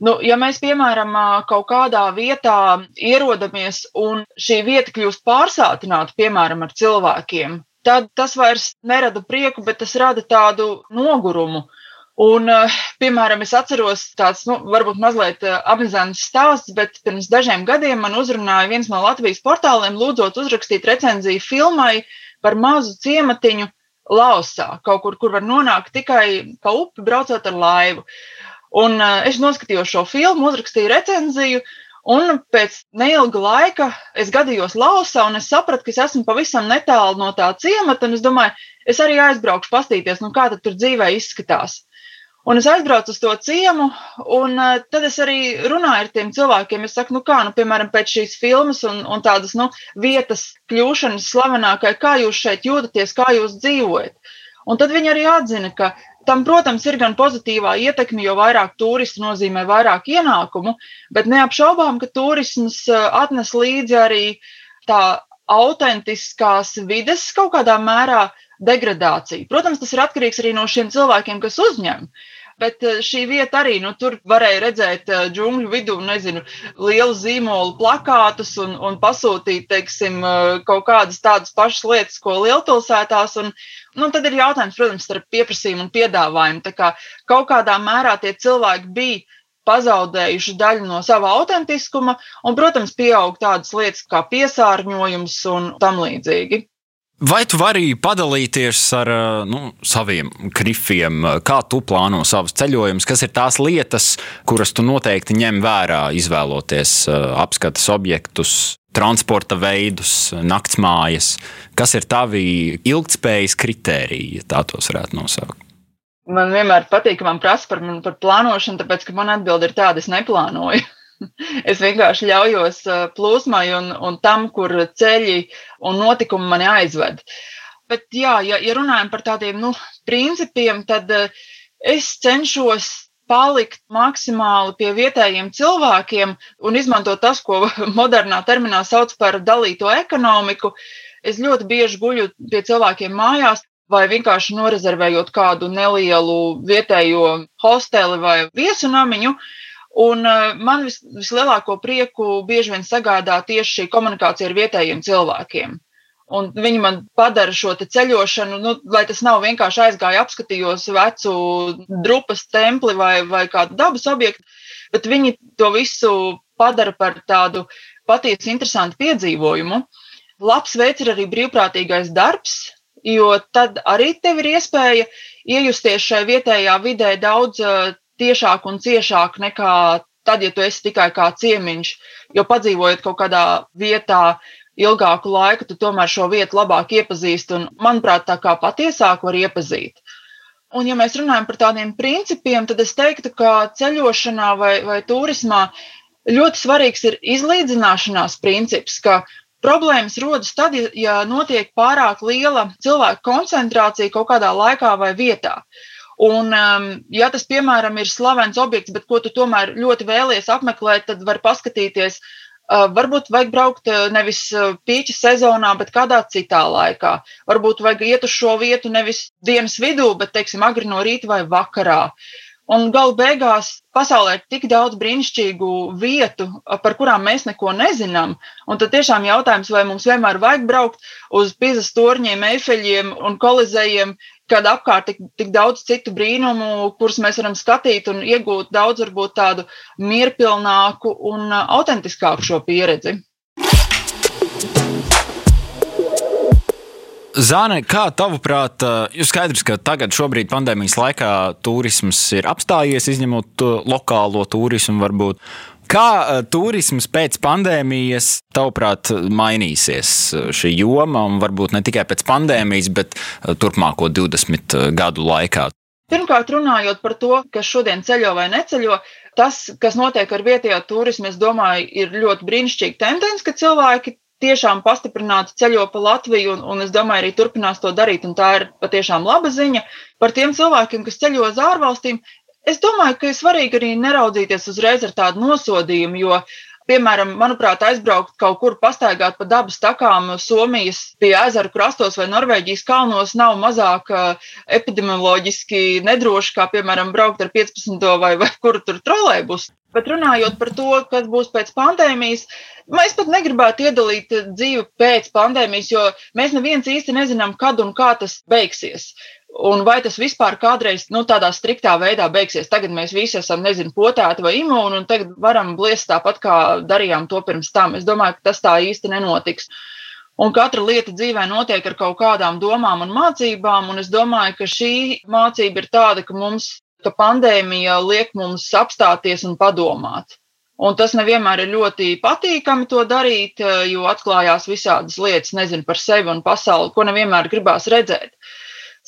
Nu, ja mēs, piemēram, eh, kaut kādā vietā ierodamies un šī vieta kļūst pārsātināta, piemēram, ar cilvēkiem, tad tas vairs nerada prieku, bet tas rada tādu nogurumu. Un, eh, piemēram, es atceros tāds, nu, varbūt mazliet apzināts stāsts, bet pirms dažiem gadiem man uzrunāja viens no Latvijas portāliem, lūdzot uzrakstīt recenziju filmai par mazu ciematiņu Lausā, kaut kur, kur var nonākt tikai pa upi, braucot ar laivu. Un uh, es noskatījos šo filmu, uzrakstīju recenziju, un pēc neilga laika es gadījos Lausā, un es sapratu, ka es esmu pavisam netālu no tā ciemata, un es domāju, es arī aizbraukšu pastīties, nu kā tad tur dzīvē izskatās. Un es aizbraucu uz to ciemu, un uh, tad es arī runāju ar tiem cilvēkiem. Es saku, nu kā, nu, piemēram, pēc šīs filmas un, un tādas nu, vietas kļūšanas slavenākai, kā jūs šeit jūtaties, kā jūs dzīvojat. Un tad viņi arī atzina, ka tam, protams, ir gan pozitīvā ietekme, jo vairāk turistu nozīmē vairāk ienākumu, bet neapšaubām, ka turisms eh, atnes līdzi arī tā autentiskās vides kaut kādā mērā degradāciju. Protams, tas ir atkarīgs arī no šiem cilvēkiem, kas uzņem. Bet eh, šī vieta arī, nu, tur varēja redzēt eh, džungļu vidū, nezinu, lielu zīmolu plakātus un, un pasūtīt, teiksim, eh, kaut kādas tādas pašas lietas, ko lielpilsētās. Un, nu, tad ir jautājums, protams, starp pieprasījumu un piedāvājumu. Tā kā kaut kādā mērā tie cilvēki bija pazaudējuši daļu no sava autentiskuma, un, protams, pieaug tādas lietas kā piesārņojums un tam līdzīgi. Vai tu vari padalīties ar nu, saviem grifiem, kā tu plāno savus ceļojumus, kas ir tās lietas, kuras tu noteikti ņem vērā, izvēloties apskates objektus, transporta veidus, naktsmājas? Kas ir tavi ilgspējas kritēriji, ja tā tos varētu nosaukt? Man vienmēr patīk, ka man prasa par, par plānošanu, tāpēc ka man atbilde ir tāda, es neplānoju. Es vienkārši ļaujos plūsmai un, un tam, kur ceļi un notikumi mani aizved. Bet, jā, ja, ja runājam par tādiem nu, principiem, tad es cenšos palikt maksimāli pie vietējiem cilvēkiem un izmantot tas, ko modernā terminā sauc par dalīto ekonomiku. Es ļoti bieži guļu pie cilvēkiem mājās, vai vienkārši norezervējot kādu nelielu vietējo hosteli vai viesu namiņu. Un uh, man vis, vislielāko prieku bieži vien sagādā tieši šī komunikācija ar vietējiem cilvēkiem. Un viņi man padara šo ceļošanu, nu, lai tas nav vienkārši aizgāju, apskatījos vecu drupas templi vai, vai kādu dabas objektu, bet viņi to visu padara par tādu patiesi interesantu piedzīvojumu. Labs veids ir arī brīvprātīgais darbs, jo tad arī tev ir iespēja iejusties šajā vietējā vidē daudz tiešāk un ciešāk nekā tad, ja tu esi tikai kā ciemiņš, jo padzīvojot kaut kādā vietā ilgāku laiku, tu tomēr šo vietu labāk iepazīsti un, manuprāt, tā kā patiesāk var iepazīt. Un, ja mēs runājam par tādiem principiem, tad es teiktu, ka ceļošanā vai, vai turismā ļoti svarīgs ir izlīdzināšanās princips, ka problēmas rodas tad, ja notiek pārāk liela cilvēku koncentrācija kaut kādā laikā vai vietā. Un, um, ja tas, piemēram, ir slavens objekts, bet ko tu tomēr ļoti vēlies apmeklēt, tad var paskatīties. Uh, varbūt vajag braukt uh, nevis uh, pīķa sezonā, bet kādā citā laikā. Varbūt vajag iet uz šo vietu nevis dienas vidū, bet, teiksim, agri no rīta vai vakarā. Un galu beigās pasaulē ir tik daudz brīnišķīgu vietu, par kurām mēs neko nezinām. Un tad tiešām jautājums, vai mums vienmēr vajag braukt uz pīzes torņiem, eifeļiem un kolizējiem, kad apkārt tik, tik daudz citu brīnumu, kurus mēs varam skatīt un iegūt daudz, varbūt tādu mierpilnāku un uh, autentiskāku šo pieredzi. Zāne, kā tavuprāt, uh, ir skaidrs, ka tagad, šobrīd, pandēmijas laikā, turisms ir apstājies, izņemot uh, lokālo turismu, varbūt. Kā uh, turisms pēc pandēmijas, tavuprāt, mainīsies uh, šī joma, un varbūt ne tikai pēc pandēmijas, bet uh, turpmāko 20 gadu laikā? Pirmkārt, runājot par to, kas šodien ceļo vai neceļo, tas, kas notiek ar vietējo turismu, es domāju, ir ļoti brīnišķīga tendence, ka cilvēki tiešām pastiprināti ceļo pa Latviju, un, un es domāju, arī turpinās to darīt, tā ir patiešām laba ziņa. Par tiem cilvēkiem, kas ceļo uz ārvalstīm, Es domāju, ka ir svarīgi arī neraudzīties uzreiz ar tādu nosodījumu, jo, piemēram, manuprāt, aizbraukt kaut kur pastaigāt pa dabas takām Somijas pie ezeru krastos vai Norvēģijas kalnos nav mazāk uh, epidemioloģiski nedroši, kā, piemēram, braukt ar 15. vai, vai kuru tur trolēbus. Bet runājot par to, kas būs pēc pandēmijas, mēs pat negribētu iedalīt dzīvi pēc pandēmijas, jo mēs neviens īsti nezinām, kad un kā tas beigsies. Un vai tas vispār kādreiz nu, tādā striktā veidā beigsies? Tagad mēs visi esam, nezinu, potēti vai imūni, un tagad varam bliest tāpat, kā darījām to pirms tam. Es domāju, ka tas tā īsti nenotiks. Un katra lieta dzīvē notiek ar kaut kādām domām un mācībām, un es domāju, ka šī mācība ir tāda, ka mums, ka pandēmija liek mums apstāties un padomāt. Un tas nevienmēr ir ļoti patīkami to darīt, jo atklājās visādas lietas, nezinu par sevi un pasauli, ko nevienmēr gribās redzēt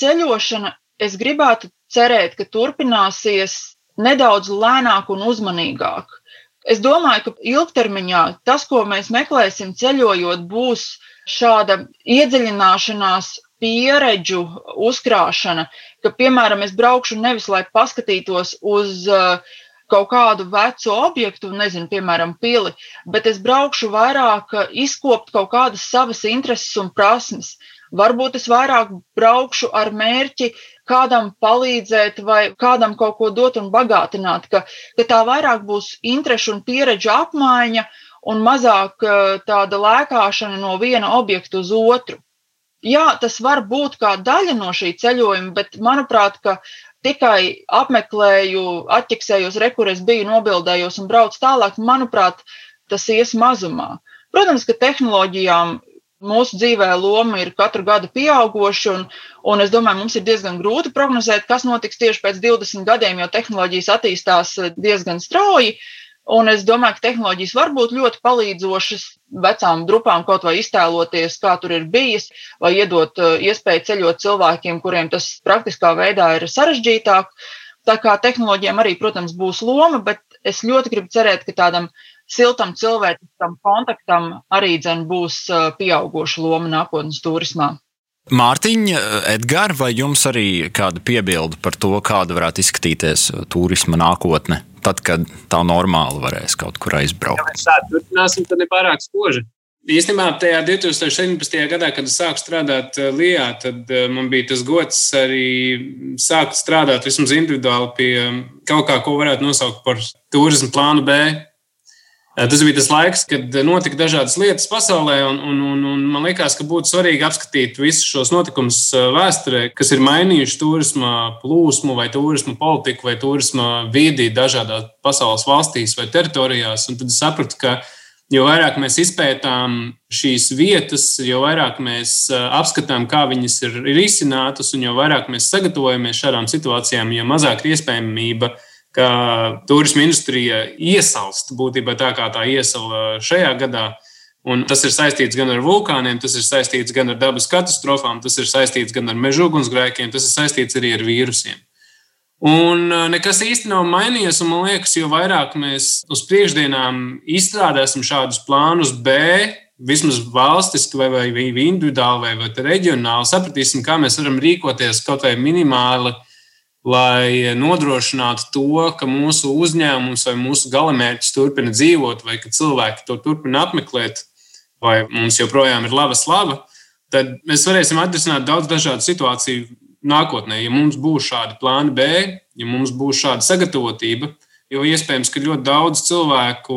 ceļošana, es gribētu cerēt, ka turpināsies nedaudz lēnāk un uzmanīgāk. Es domāju, ka ilgtermiņā tas, ko mēs meklēsim ceļojot, būs šāda iedziļināšanās pieredžu uzkrāšana, ka, piemēram, es braukšu nevis, lai paskatītos uz uh, kaut kādu vecu objektu, nezinu, piemēram, pili, bet es braukšu vairāk izkopt kaut kādas savas intereses un prasmes. Varbūt es vairāk braukšu ar mērķi kādam palīdzēt vai kādam kaut ko dot un bagātināt, ka, ka tā vairāk būs interešu un pieredžu apmaiņa un mazāk eh, tāda lēkāšana no viena objekta uz otru. Jā, tas var būt kā daļa no šī ceļojuma, bet manuprāt, ka tikai apmeklēju, atķeksējos, rekurēs biju, nobildējos un braucu tālāk, manuprāt, tas ies mazumā. Protams, ka tehnoloģijām mūsu dzīvē loma ir katru gadu pieauguša, un, un es domāju, mums ir diezgan grūti prognozēt, kas notiks tieši pēc 20 gadiem, jo tehnoloģijas attīstās diezgan strauji. Un es domāju, ka tehnoloģijas var būt ļoti palīdzošas vecām grupām kaut vai iztēloties, kā tur ir bijis, vai iedot uh, iespēju ceļot cilvēkiem, kuriem tas praktiskā veidā ir sarežģītāk. Tā kā tehnoloģijām arī, protams, būs loma, bet es ļoti gribu cerēt, ka tādam siltam cilvēciskam kontaktam arī dzen būs pieauguša loma nākotnes turismā. Mārtiņa, Edgars, vai jums arī kāda piebilde par to, kāda varētu izskatīties turisma nākotne, tad, kad tā normāli varēs kaut kur aizbraukt? Ja mēs tā turpināsim, tad nepārāk spoži. Īstenībā tajā 2017. gadā, kad es sāku strādāt Lijā, tad man bija tas gods arī sākt strādāt vismaz individuāli pie kaut kā, ko varētu nosaukt par turismu plānu B Tas bija tas laiks, kad notika dažādas lietas pasaulē, un, un, un, un man liekas, ka būtu svarīgi apskatīt visus šos notikumus vēsturē, kas ir mainījuši turisma plūsmu, vai turisma politiku, vai turisma vidi dažādās pasaules valstīs vai teritorijās. Un tad es sapratu, ka jo vairāk mēs izpētām šīs vietas, jo vairāk mēs apskatām, kā viņas ir, izcinātas, un jo vairāk mēs sagatavojamies šādām situācijām, jo mazāk ir iespējamība, ka turisma industrija iesalst būtībā tā, kā tā iesala šajā gadā. Un tas ir saistīts gan ar vulkāniem, tas ir saistīts gan ar dabas katastrofām, tas ir saistīts gan ar meža ugunsgrēkiem, tas ir saistīts arī ar vīrusiem. Un nekas īsti nav mainījies, un man liekas, jo vairāk mēs uz priekšdienām izstrādāsim šādus plānus B, vismaz valstiski vai, vai, vai individuāli vai, vai reģionāli, sapratīsim, kā mēs varam rīkoties kaut vai minimāli, lai nodrošinātu to, ka mūsu uzņēmums vai mūsu galamērķis turpina dzīvot, vai ka cilvēki to turpina apmeklēt, vai mums joprojām ir laba slava, tad mēs varēsim atrisināt daudz dažādu situāciju nākotnē, ja mums būs šādi plāni B, ja mums būs šāda sagatavotība, jo iespējams, ka ļoti daudz cilvēku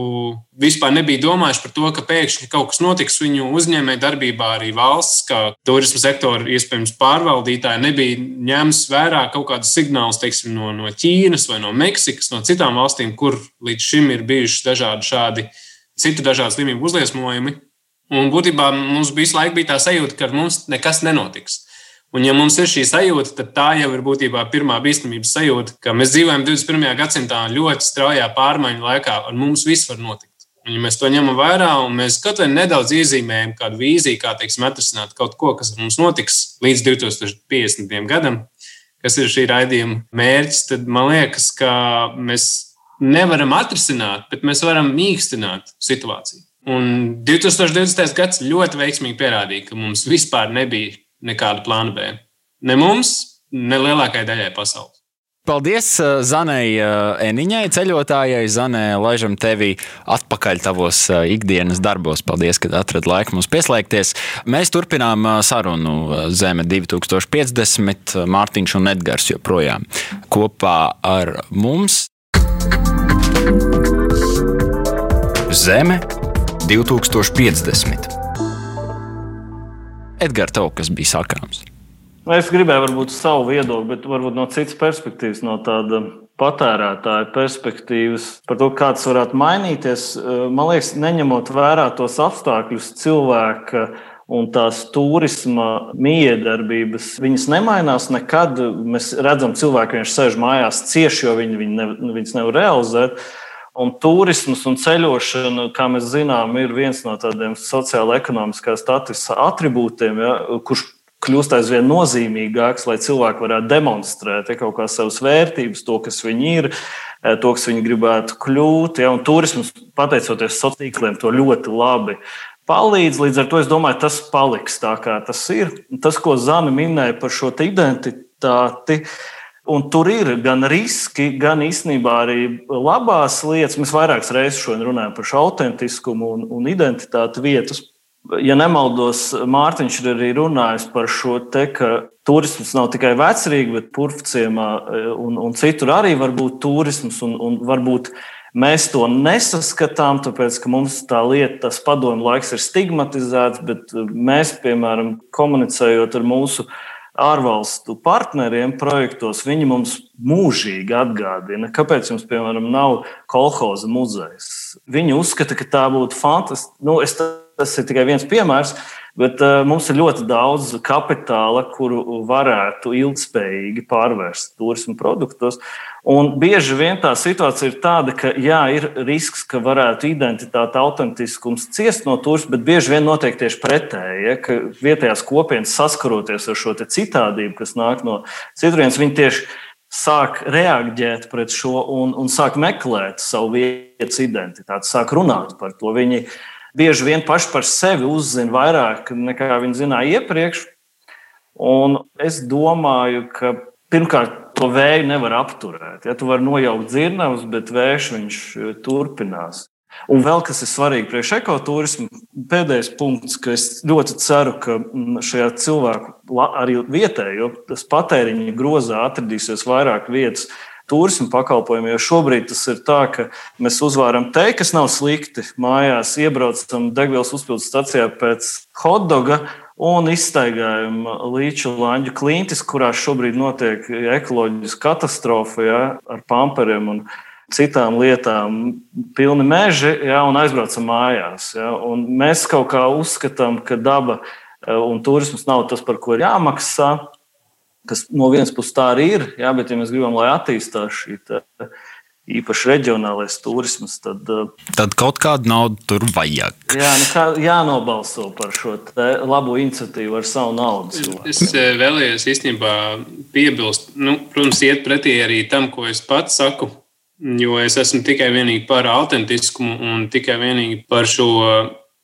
vispār nebija domājuši par to, ka pēkšņi kaut kas notiks viņu uzņēmē darbībā, arī valsts, kā turisma sektora iespējams pārvaldītāji, nebija ņēmis vērā kaut kādus signālus teiksim, no, no Ķīnas vai no Meksikas, no citām valstīm, kur līdz šim ir bijuši dažādi šādi citu dažādu slimību uzliesmojumi. Un būtībā mums visu laiku bija tā sajūta, ka mums nekas nenotiks. Un, ja mums ir šī sajūta, tad tā jau ir būtībā pirmā bīstamības sajūta, ka mēs dzīvojam 21. gadsimtā ļoti straujā pārmaiņu laikā, un mums viss var notikt. Un, ja mēs to ņemam vērā un mēs kaut vai nedaudz iezīmējam kādu vīziju, kā teiksim, atrisināt kaut ko, kas mums notiks līdz 2050. gadam, kas ir šī raidījuma mērķis, tad man liekas, ka mēs nevaram atrisināt, bet mēs varam mīkstināt situāciju. Un 2020. gads ļoti veiksmīgi pierādīja, ka mums vispār nebija nekādu plānu B. Ne mums, ne lielākajai daļai pasaules. Paldies uh, Zanai uh, Eniņai, ceļotājai. Zanē, laižam tevi atpakaļ tavos uh, ikdienas darbos. Paldies, ka atradi laiku mums pieslēgties. Mēs turpinām sarunu Zeme 2050. Mārtiņš un Edgars joprojām kopā ar mums. Zeme 2050. Edgars, tev kas bija sakāms? Es gribēju varbūt savu viedokli, bet varbūt no citas perspektīvas, no tāda patērētāja perspektīvas, par to, kā tas varētu mainīties. Man liekas, neņemot vērā tos apstākļus, cilvēka un tās turisma miedarbības, viņas nemainās nekad. Mēs redzam, cilvēki vienkārši sēž mājās cieši, jo viņi, viņi ne, viņas nevar realizēt. Un turisms un ceļošana, kā mēs zinām, ir viens no tādiem sociāla-ekonomiskā statusa attribūtiem, ja, kurš kļūst aizvien nozīmīgāks, lai cilvēki varētu demonstrēt ja, kaut kādas savas vērtības, to, kas viņi ir, eh, to, kas viņi gribētu kļūt. Ja, turisms, pateicoties sociāliem tīkliem, to ļoti labi palīdz. Līdz ar to es domāju, tas paliks tā, kā tas ir. Tas, ko Zana minēja par šo identitāti, Un tur ir gan riski, gan īstenībā arī labās lietas. Mēs vairākas reizes šodien runājam par šo autentiskumu un, un identitāti vietas. Ja nemaldos, Mārtiņš ir arī runājis par šo te, ka turisms nav tikai vecrīgi, bet purvciemā e, un, un citur arī var būt turisms. Un, un varbūt mēs to nesaskatām, tāpēc ka mums tā lieta, tas padomu laiks ir stigmatizēts, bet mēs, piemēram, komunicējot ar mūsu ārvalstu partneriem projektos, viņi mums mūžīgi atgādina, kāpēc jums, piemēram, nav kolhoza muzejs. Viņi uzskata, ka tā būtu fantastiski. Nu, es, tas ir tikai viens piemērs, bet uh, mums ir ļoti daudz kapitāla, kuru varētu ilgspējīgi pārvērst turismu produktos. Un bieži vien tā situācija ir tāda, ka jā, ir risks, ka varētu identitāte, autentiskums ciest no turisma, bet bieži vien notiek tieši pretēji. Ja, ka vietējās kopienas saskaroties ar šo citādību, kas nāk no citurienes, viņi tieši sāk reaģēt pret šo un, un sāk meklēt savu vietas identitāti, sāk runāt par to. Viņi bieži vien paši par sevi uzzina vairāk nekā viņi zināja iepriekš. Un es domāju, ka pirmkārt to vēju nevar apturēt. Ja tu vari nojaukt dzirnavas, bet vējš viņš e, turpinās. Un vēl kas ir svarīgi priekš ekoturismu, pēdējais punkts, ka es ļoti ceru, ka šajā cilvēku arī vietējo patēriņa grozā atradīsies vairāk vietas turismu pakalpojumiem. Jo šobrīd tas ir tā, ka mēs uzvāram te, kas nav slikti. Mājās iebraucam degvielas uzpildes stacijā pēc hotdoga un izstaigājam līču lanģu klintis, kurās šobrīd notiek ekoloģiska katastrofa ja, ar pamperiem un citām lietām, pilni meži, ja, un aizbraucam mājās. Ja, un mēs kaut kā uzskatām, ka daba un turisms nav tas, par ko ir jāmaksā. Kas no vienas puses tā arī ir, ja, bet, ja mēs gribam, lai attīstās šī īpaši reģionālais turisms, tad, tad kaut kādu naudu tur vajag. Jā, nu kā, jānobalso par šo labo iniciatīvu ar savu naudu. Es vēlējos īstenībā piebilst, nu, protams, iet pretī arī tam, ko es pats saku. Jo es esmu tikai vienīgi par autentiskumu un tikai vienīgi par šo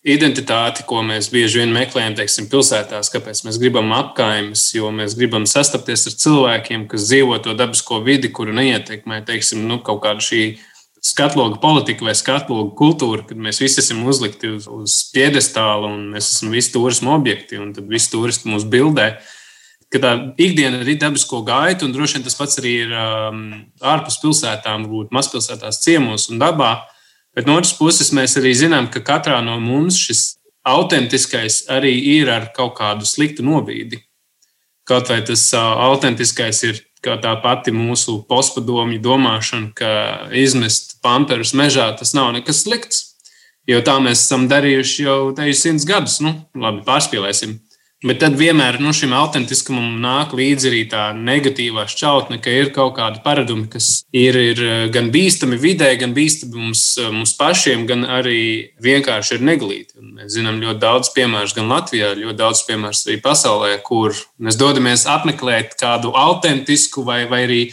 identitāti, ko mēs bieži vien meklējam, teiksim, pilsētās, kāpēc mēs gribam apkaimes, jo mēs gribam sastapties ar cilvēkiem, kas dzīvo to dabisko vidi, kuru neietekmē, teiksim, nu, kaut kāda šī skatloga politika vai skatloga kultūra, kad mēs visi esam uzlikti uz, uz piedestāla un mēs esam visi turismu objekti, un tad visi turisti mūs bildē. Ka tā ikdiena ir dabisko gaitu, un droši vien tas pats arī ir um, ārpus pilsētām, varbūt mazpilsētās, ciemos un dabā. Bet no otras puses, mēs arī zinām, ka katrā no mums šis autentiskais arī ir ar kaut kādu sliktu nobīdi. Kaut vai tas autentiskais ir tā pati mūsu postpadomju domāšana, ka izmest pamperus mežā tas nav nekas slikts. Jo tā mēs esam darījuši jau simts gadus. Nu, labi, pārspīlēsim. Bet tad vienmēr nu, šim autentiskumam nāk līdzi arī tā negatīvā šķautne, ka ir kaut kādi paradumi, kas ir, ir eh, gan bīstami vidē, gan bīstami mums, eh, mums pašiem, gan arī vienkārši ir neglīti. Un mēs zinām ļoti daudz piemēru gan Latvijā, ļoti daudz piemēru arī pasaulē, kur mēs dodamies apmeklēt kādu autentisku vai, vai arī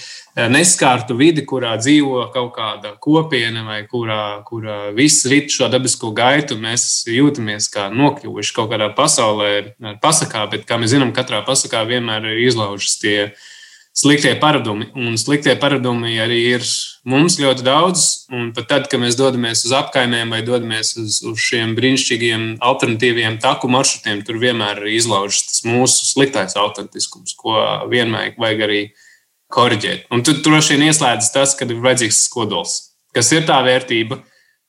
neskārtu vidi, kurā dzīvo kaut kāda kopiena vai kurā, kurā viss rit šo dabisko gaitu, mēs jūtamies kā nokļuvuši kaut kādā pasaulē, pasakā, bet, kā mēs zinām, katrā pasakā vienmēr ir izlaužas tie sliktie paradumi. Un sliktie paradumi arī ir mums ļoti daudz. Un pat tad, kad mēs dodamies uz apkaimēm vai dodamies uz, uz šiem brīnišķīgiem alternatīviem taku maršrutiem, tur vienmēr ir izlaužas tas mūsu sliktais autentiskums, ko vienmēr vajag arī korģēt. Un tur droši vien ieslēdzas tas, ka ir vajadzīgs kodols, kas ir tā vērtība,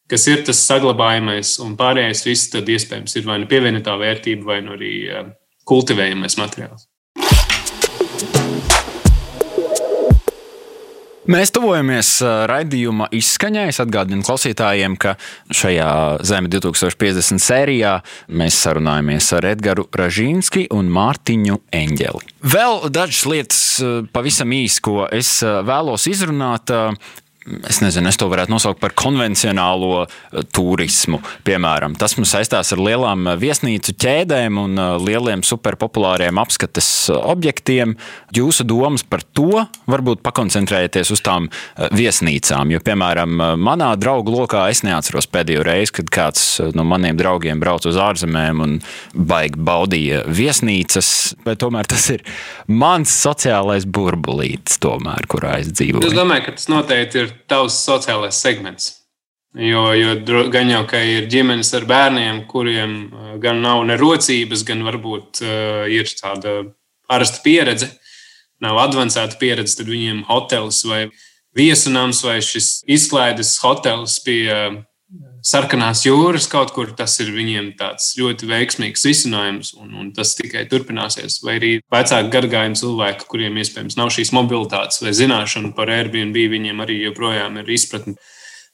kas ir tas saglabājamais, un pārējais viss tad iespējams ir vai nu pievienotā vērtība, vai nu arī eh, kultivējamais materiāls. Mēs tuvojamies raidījuma izskaņai. Es atgādinu klausītājiem, ka šajā Zeme 2050 sērijā mēs sarunājamies ar Edgars Ražīnski un Mārtiņu Eņģeli. Vēl dažas lietas pavisam īsi, ko es vēlos izrunāt es nezinu, es to varētu nosaukt par konvencionālo eh, turismu. Piemēram, tas mums saistās ar lielām eh, viesnīcu ķēdēm un eh, lieliem superpopulāriem apskates objektiem. Jūsu domas par to varbūt pakoncentrējieties uz tām viesnīcām. Jo, piemēram, manā draugu lokā es neatceros pēdējo reizi, kad kāds no maniem draugiem brauca uz ārzemēm un baigi baudīja viesnīcas, bet tomēr tas ir mans sociālais burbulītis, tomēr, kurā es dzīvoju. Es domāju, ka tas noteikti ir tavs sociālais segments. Jo, jo gan jau, ka ir ģimenes ar bērniem, kuriem uh, gan nav nerocības, gan varbūt uh, ir tāda parasta pieredze, nav avansēta pieredze, tad viņiem hotelis vai viesunams vai šis izklaides hotelis pie sarkanās jūras kaut kur, tas ir viņiem tāds ļoti veiksmīgs risinājums, un, un tas tikai turpināsies. Vai arī vecāki gadagājumi cilvēki, kuriem iespējams nav šīs mobilitātes vai zināšana par Airbnb, viņiem arī joprojām ir izpratne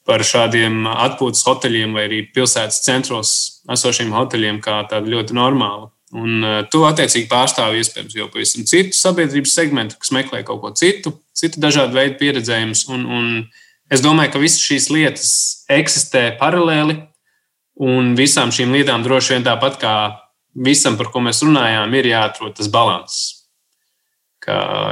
par šādiem atpūtas hoteļiem vai arī pilsētas centros esošiem hoteļiem kā tādu ļoti normālu. Un uh, to attiecīgi pārstāv iespējams jau pavisam citu sabiedrības segmentu, kas meklē kaut ko citu, citu dažādu veidu pieredzējumus. Un, un Es domāju, ka visas šīs lietas eksistē paralēli, un visām šīm lietām droši vien tāpat kā visam, par ko mēs runājām, ir jāatrod tas līdzsvars.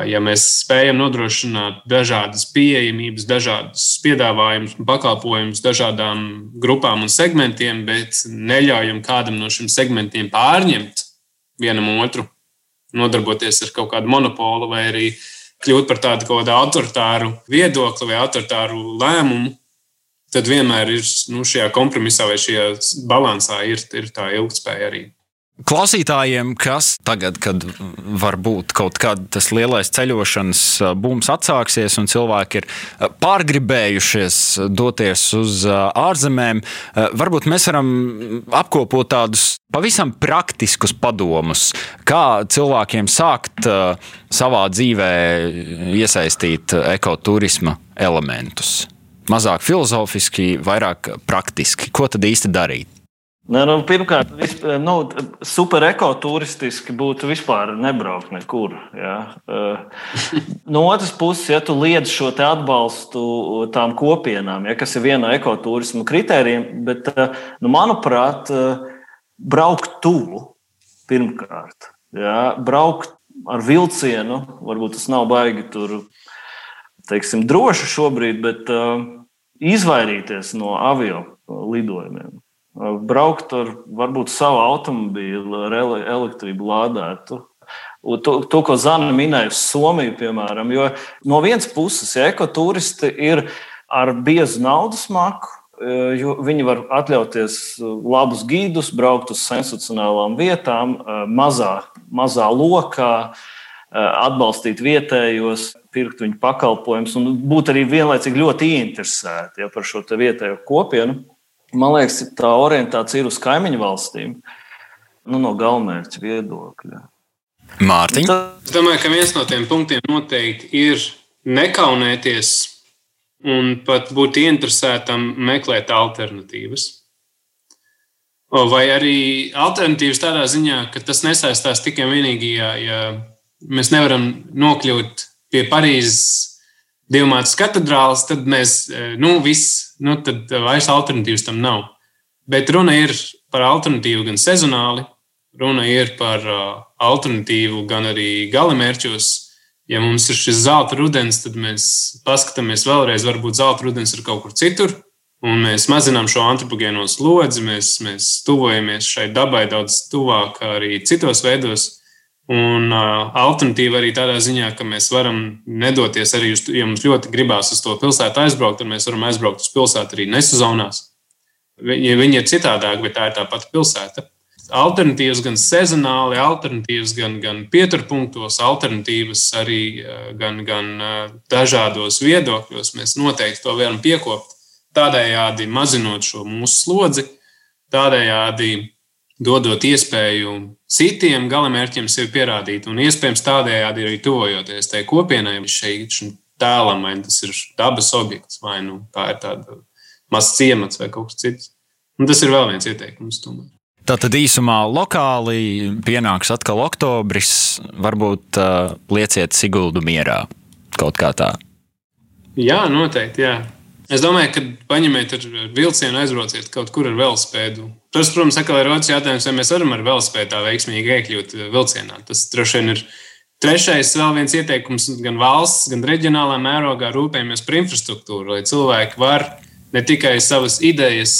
Ja mēs spējam nodrošināt dažādas pieejamības, dažādas piedāvājumus un pakalpojumus dažādām grupām un segmentiem, bet neļaujam kādam no šiem segmentiem pārņemt vienam otru, nodarboties ar kaut kādu monopolu vai arī uh, kļūt par tādu kaut kādu autoritāru viedokli vai autoritāru lēmumu, tad vienmēr ir nu, šajā kompromisā vai šajā balansā ir, ir tā ilgspēja arī. Klausītājiem, kas tagad, kad varbūt kaut kāds tas lielais ceļošanas būms atsāksies un cilvēki ir pārgribējušies doties uz ārzemēm, varbūt mēs varam apkopot tādus pavisam praktiskus padomus, kā cilvēkiem sākt savā dzīvē iesaistīt ekoturisma elementus. mazāk filozofiski, vairāk praktiski. Ko tad īsti darīt? Ne, nu, pirmkārt, vispār, nu, super ekoturistiski būtu vispār nebraukt nekur. Ja. No otras puses, ja tu liedz šo atbalstu tām kopienām, ja, kas ir viena no ekoturisma kritērijiem, bet, nu, manuprāt, braukt tuvu pirmkārt. Ja, braukt ar vilcienu, varbūt tas nav baigi tur, teiksim, droši šobrīd, bet izvairīties no avio lidojumiem braukt ar varbūt savu automobīlu, ar elektrību lādētu. To, to, ko Zana minēja, Somiju, piemēram, jo no vienas puses, ja ekoturisti ir ar biezu naudas maku, jo viņi var atļauties labus gīdus, braukt uz sensacionālām vietām, mazā, mazā lokā, atbalstīt vietējos, pirkt viņu pakalpojumus un būt arī vienlaicīgi ļoti ieinteresēti ja, par šo vietējo kopienu. Man liekas, tā orientācija ir uz kaimiņu valstīm, nu, no galvenmērķa viedokļa. Mārtiņ? Es domāju, ka viens no tiem punktiem noteikti ir nekaunēties un pat būt interesētam meklēt alternatīvas. Vai arī alternatīvas tādā ziņā, ka tas nesaistās tikai un vienīgi, ja, ja mēs nevaram nokļūt pie Parīzes divmātas katedrālis, tad mēs, e, nu, viss, nu, tad vairs alternatīvas tam nav. Bet runa ir par alternatīvu gan sezonāli, runa ir par uh, alternatīvu gan arī galamērķos. Ja mums ir šis zelta rudens, tad mēs paskatāmies vēlreiz, varbūt zelta rudens ir kaut kur citur, un mēs mazinām šo antropogēno slodzi, mēs, mēs tuvojamies šai dabai daudz tuvāk arī citos veidos. Un uh, alternatīva arī tādā ziņā, ka mēs varam nedoties arī, uz, ja mums ļoti gribās uz to pilsētu aizbraukt, tad mēs varam aizbraukt uz pilsētu arī nesezonās. Ja viņi ir citādāk, bet tā ir tā pati pilsēta. Alternatīvas gan sezonāli, alternatīvas gan, gan pieturpunktos, alternatīvas arī gan, gan dažādos viedokļos. Mēs noteikti to varam piekopt. Tādējādi mazinot šo mūsu slodzi, tādējādi dodot iespēju citiem galamērķiem sevi pierādīt, un iespējams tādējādi arī tuvojoties tai kopienai, šeit tēlam, vai tas ir dabas objekts, vai nu, tā ir tāda mazs ciemats vai kaut kas cits. Un tas ir vēl viens ieteikums. Tomēr. Tātad īsumā lokāli pienāks atkal oktobris. Varbūt uh, lieciet Siguldu mierā kaut kā tā. Jā, noteikti. Jā. Es domāju, ka paņemiet ar vilcienu, aizbrauciet kaut kur ar velospēdu. Tas, protams, ir otrs jautājums, vai mēs varam ar velospēdu tā veiksmīgi iekļūt vilcienā. Tas droši vien ir trešais vēl viens ieteikums gan valsts, gan reģionālā mērogā rūpējamies par infrastruktūru, lai cilvēki var ne tikai savas idejas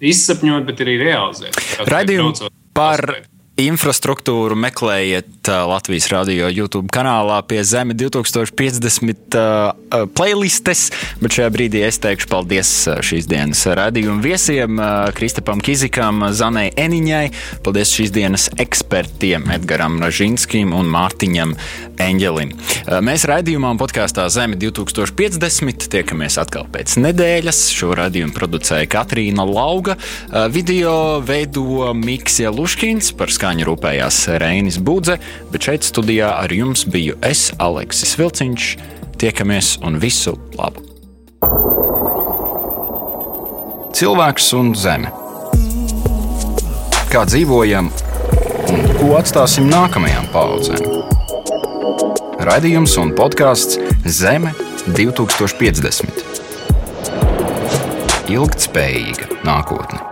izsapņot, bet arī realizēt. Raidījumu par infrastruktūru meklējiet Latvijas radio YouTube kanālā pie Zeme 2050 uh, playlistes. Bet šajā brīdī es teikšu paldies šīs dienas radījuma viesiem, uh, Kristapam Kizikam, Zanai Eniņai. Paldies šīs dienas ekspertiem Edgaram Ražinskim un Mārtiņam Eņģelim. Uh, mēs raidījumā un podkāstā Zeme 2050 tiekamies atkal pēc nedēļas. Šo radījumu producēja Katrīna Lauga. Video veido Miksija Luškins par skaņu skaņu rūpējās Reinis Budze, bet šeit studijā ar jums biju es, Aleksis Vilciņš. Tiekamies un visu labu! Cilvēks un zeme. Kā dzīvojam un ko atstāsim nākamajām paudzēm? Radījums un podkāsts Zeme 2050. Ilgtspējīga nākotne.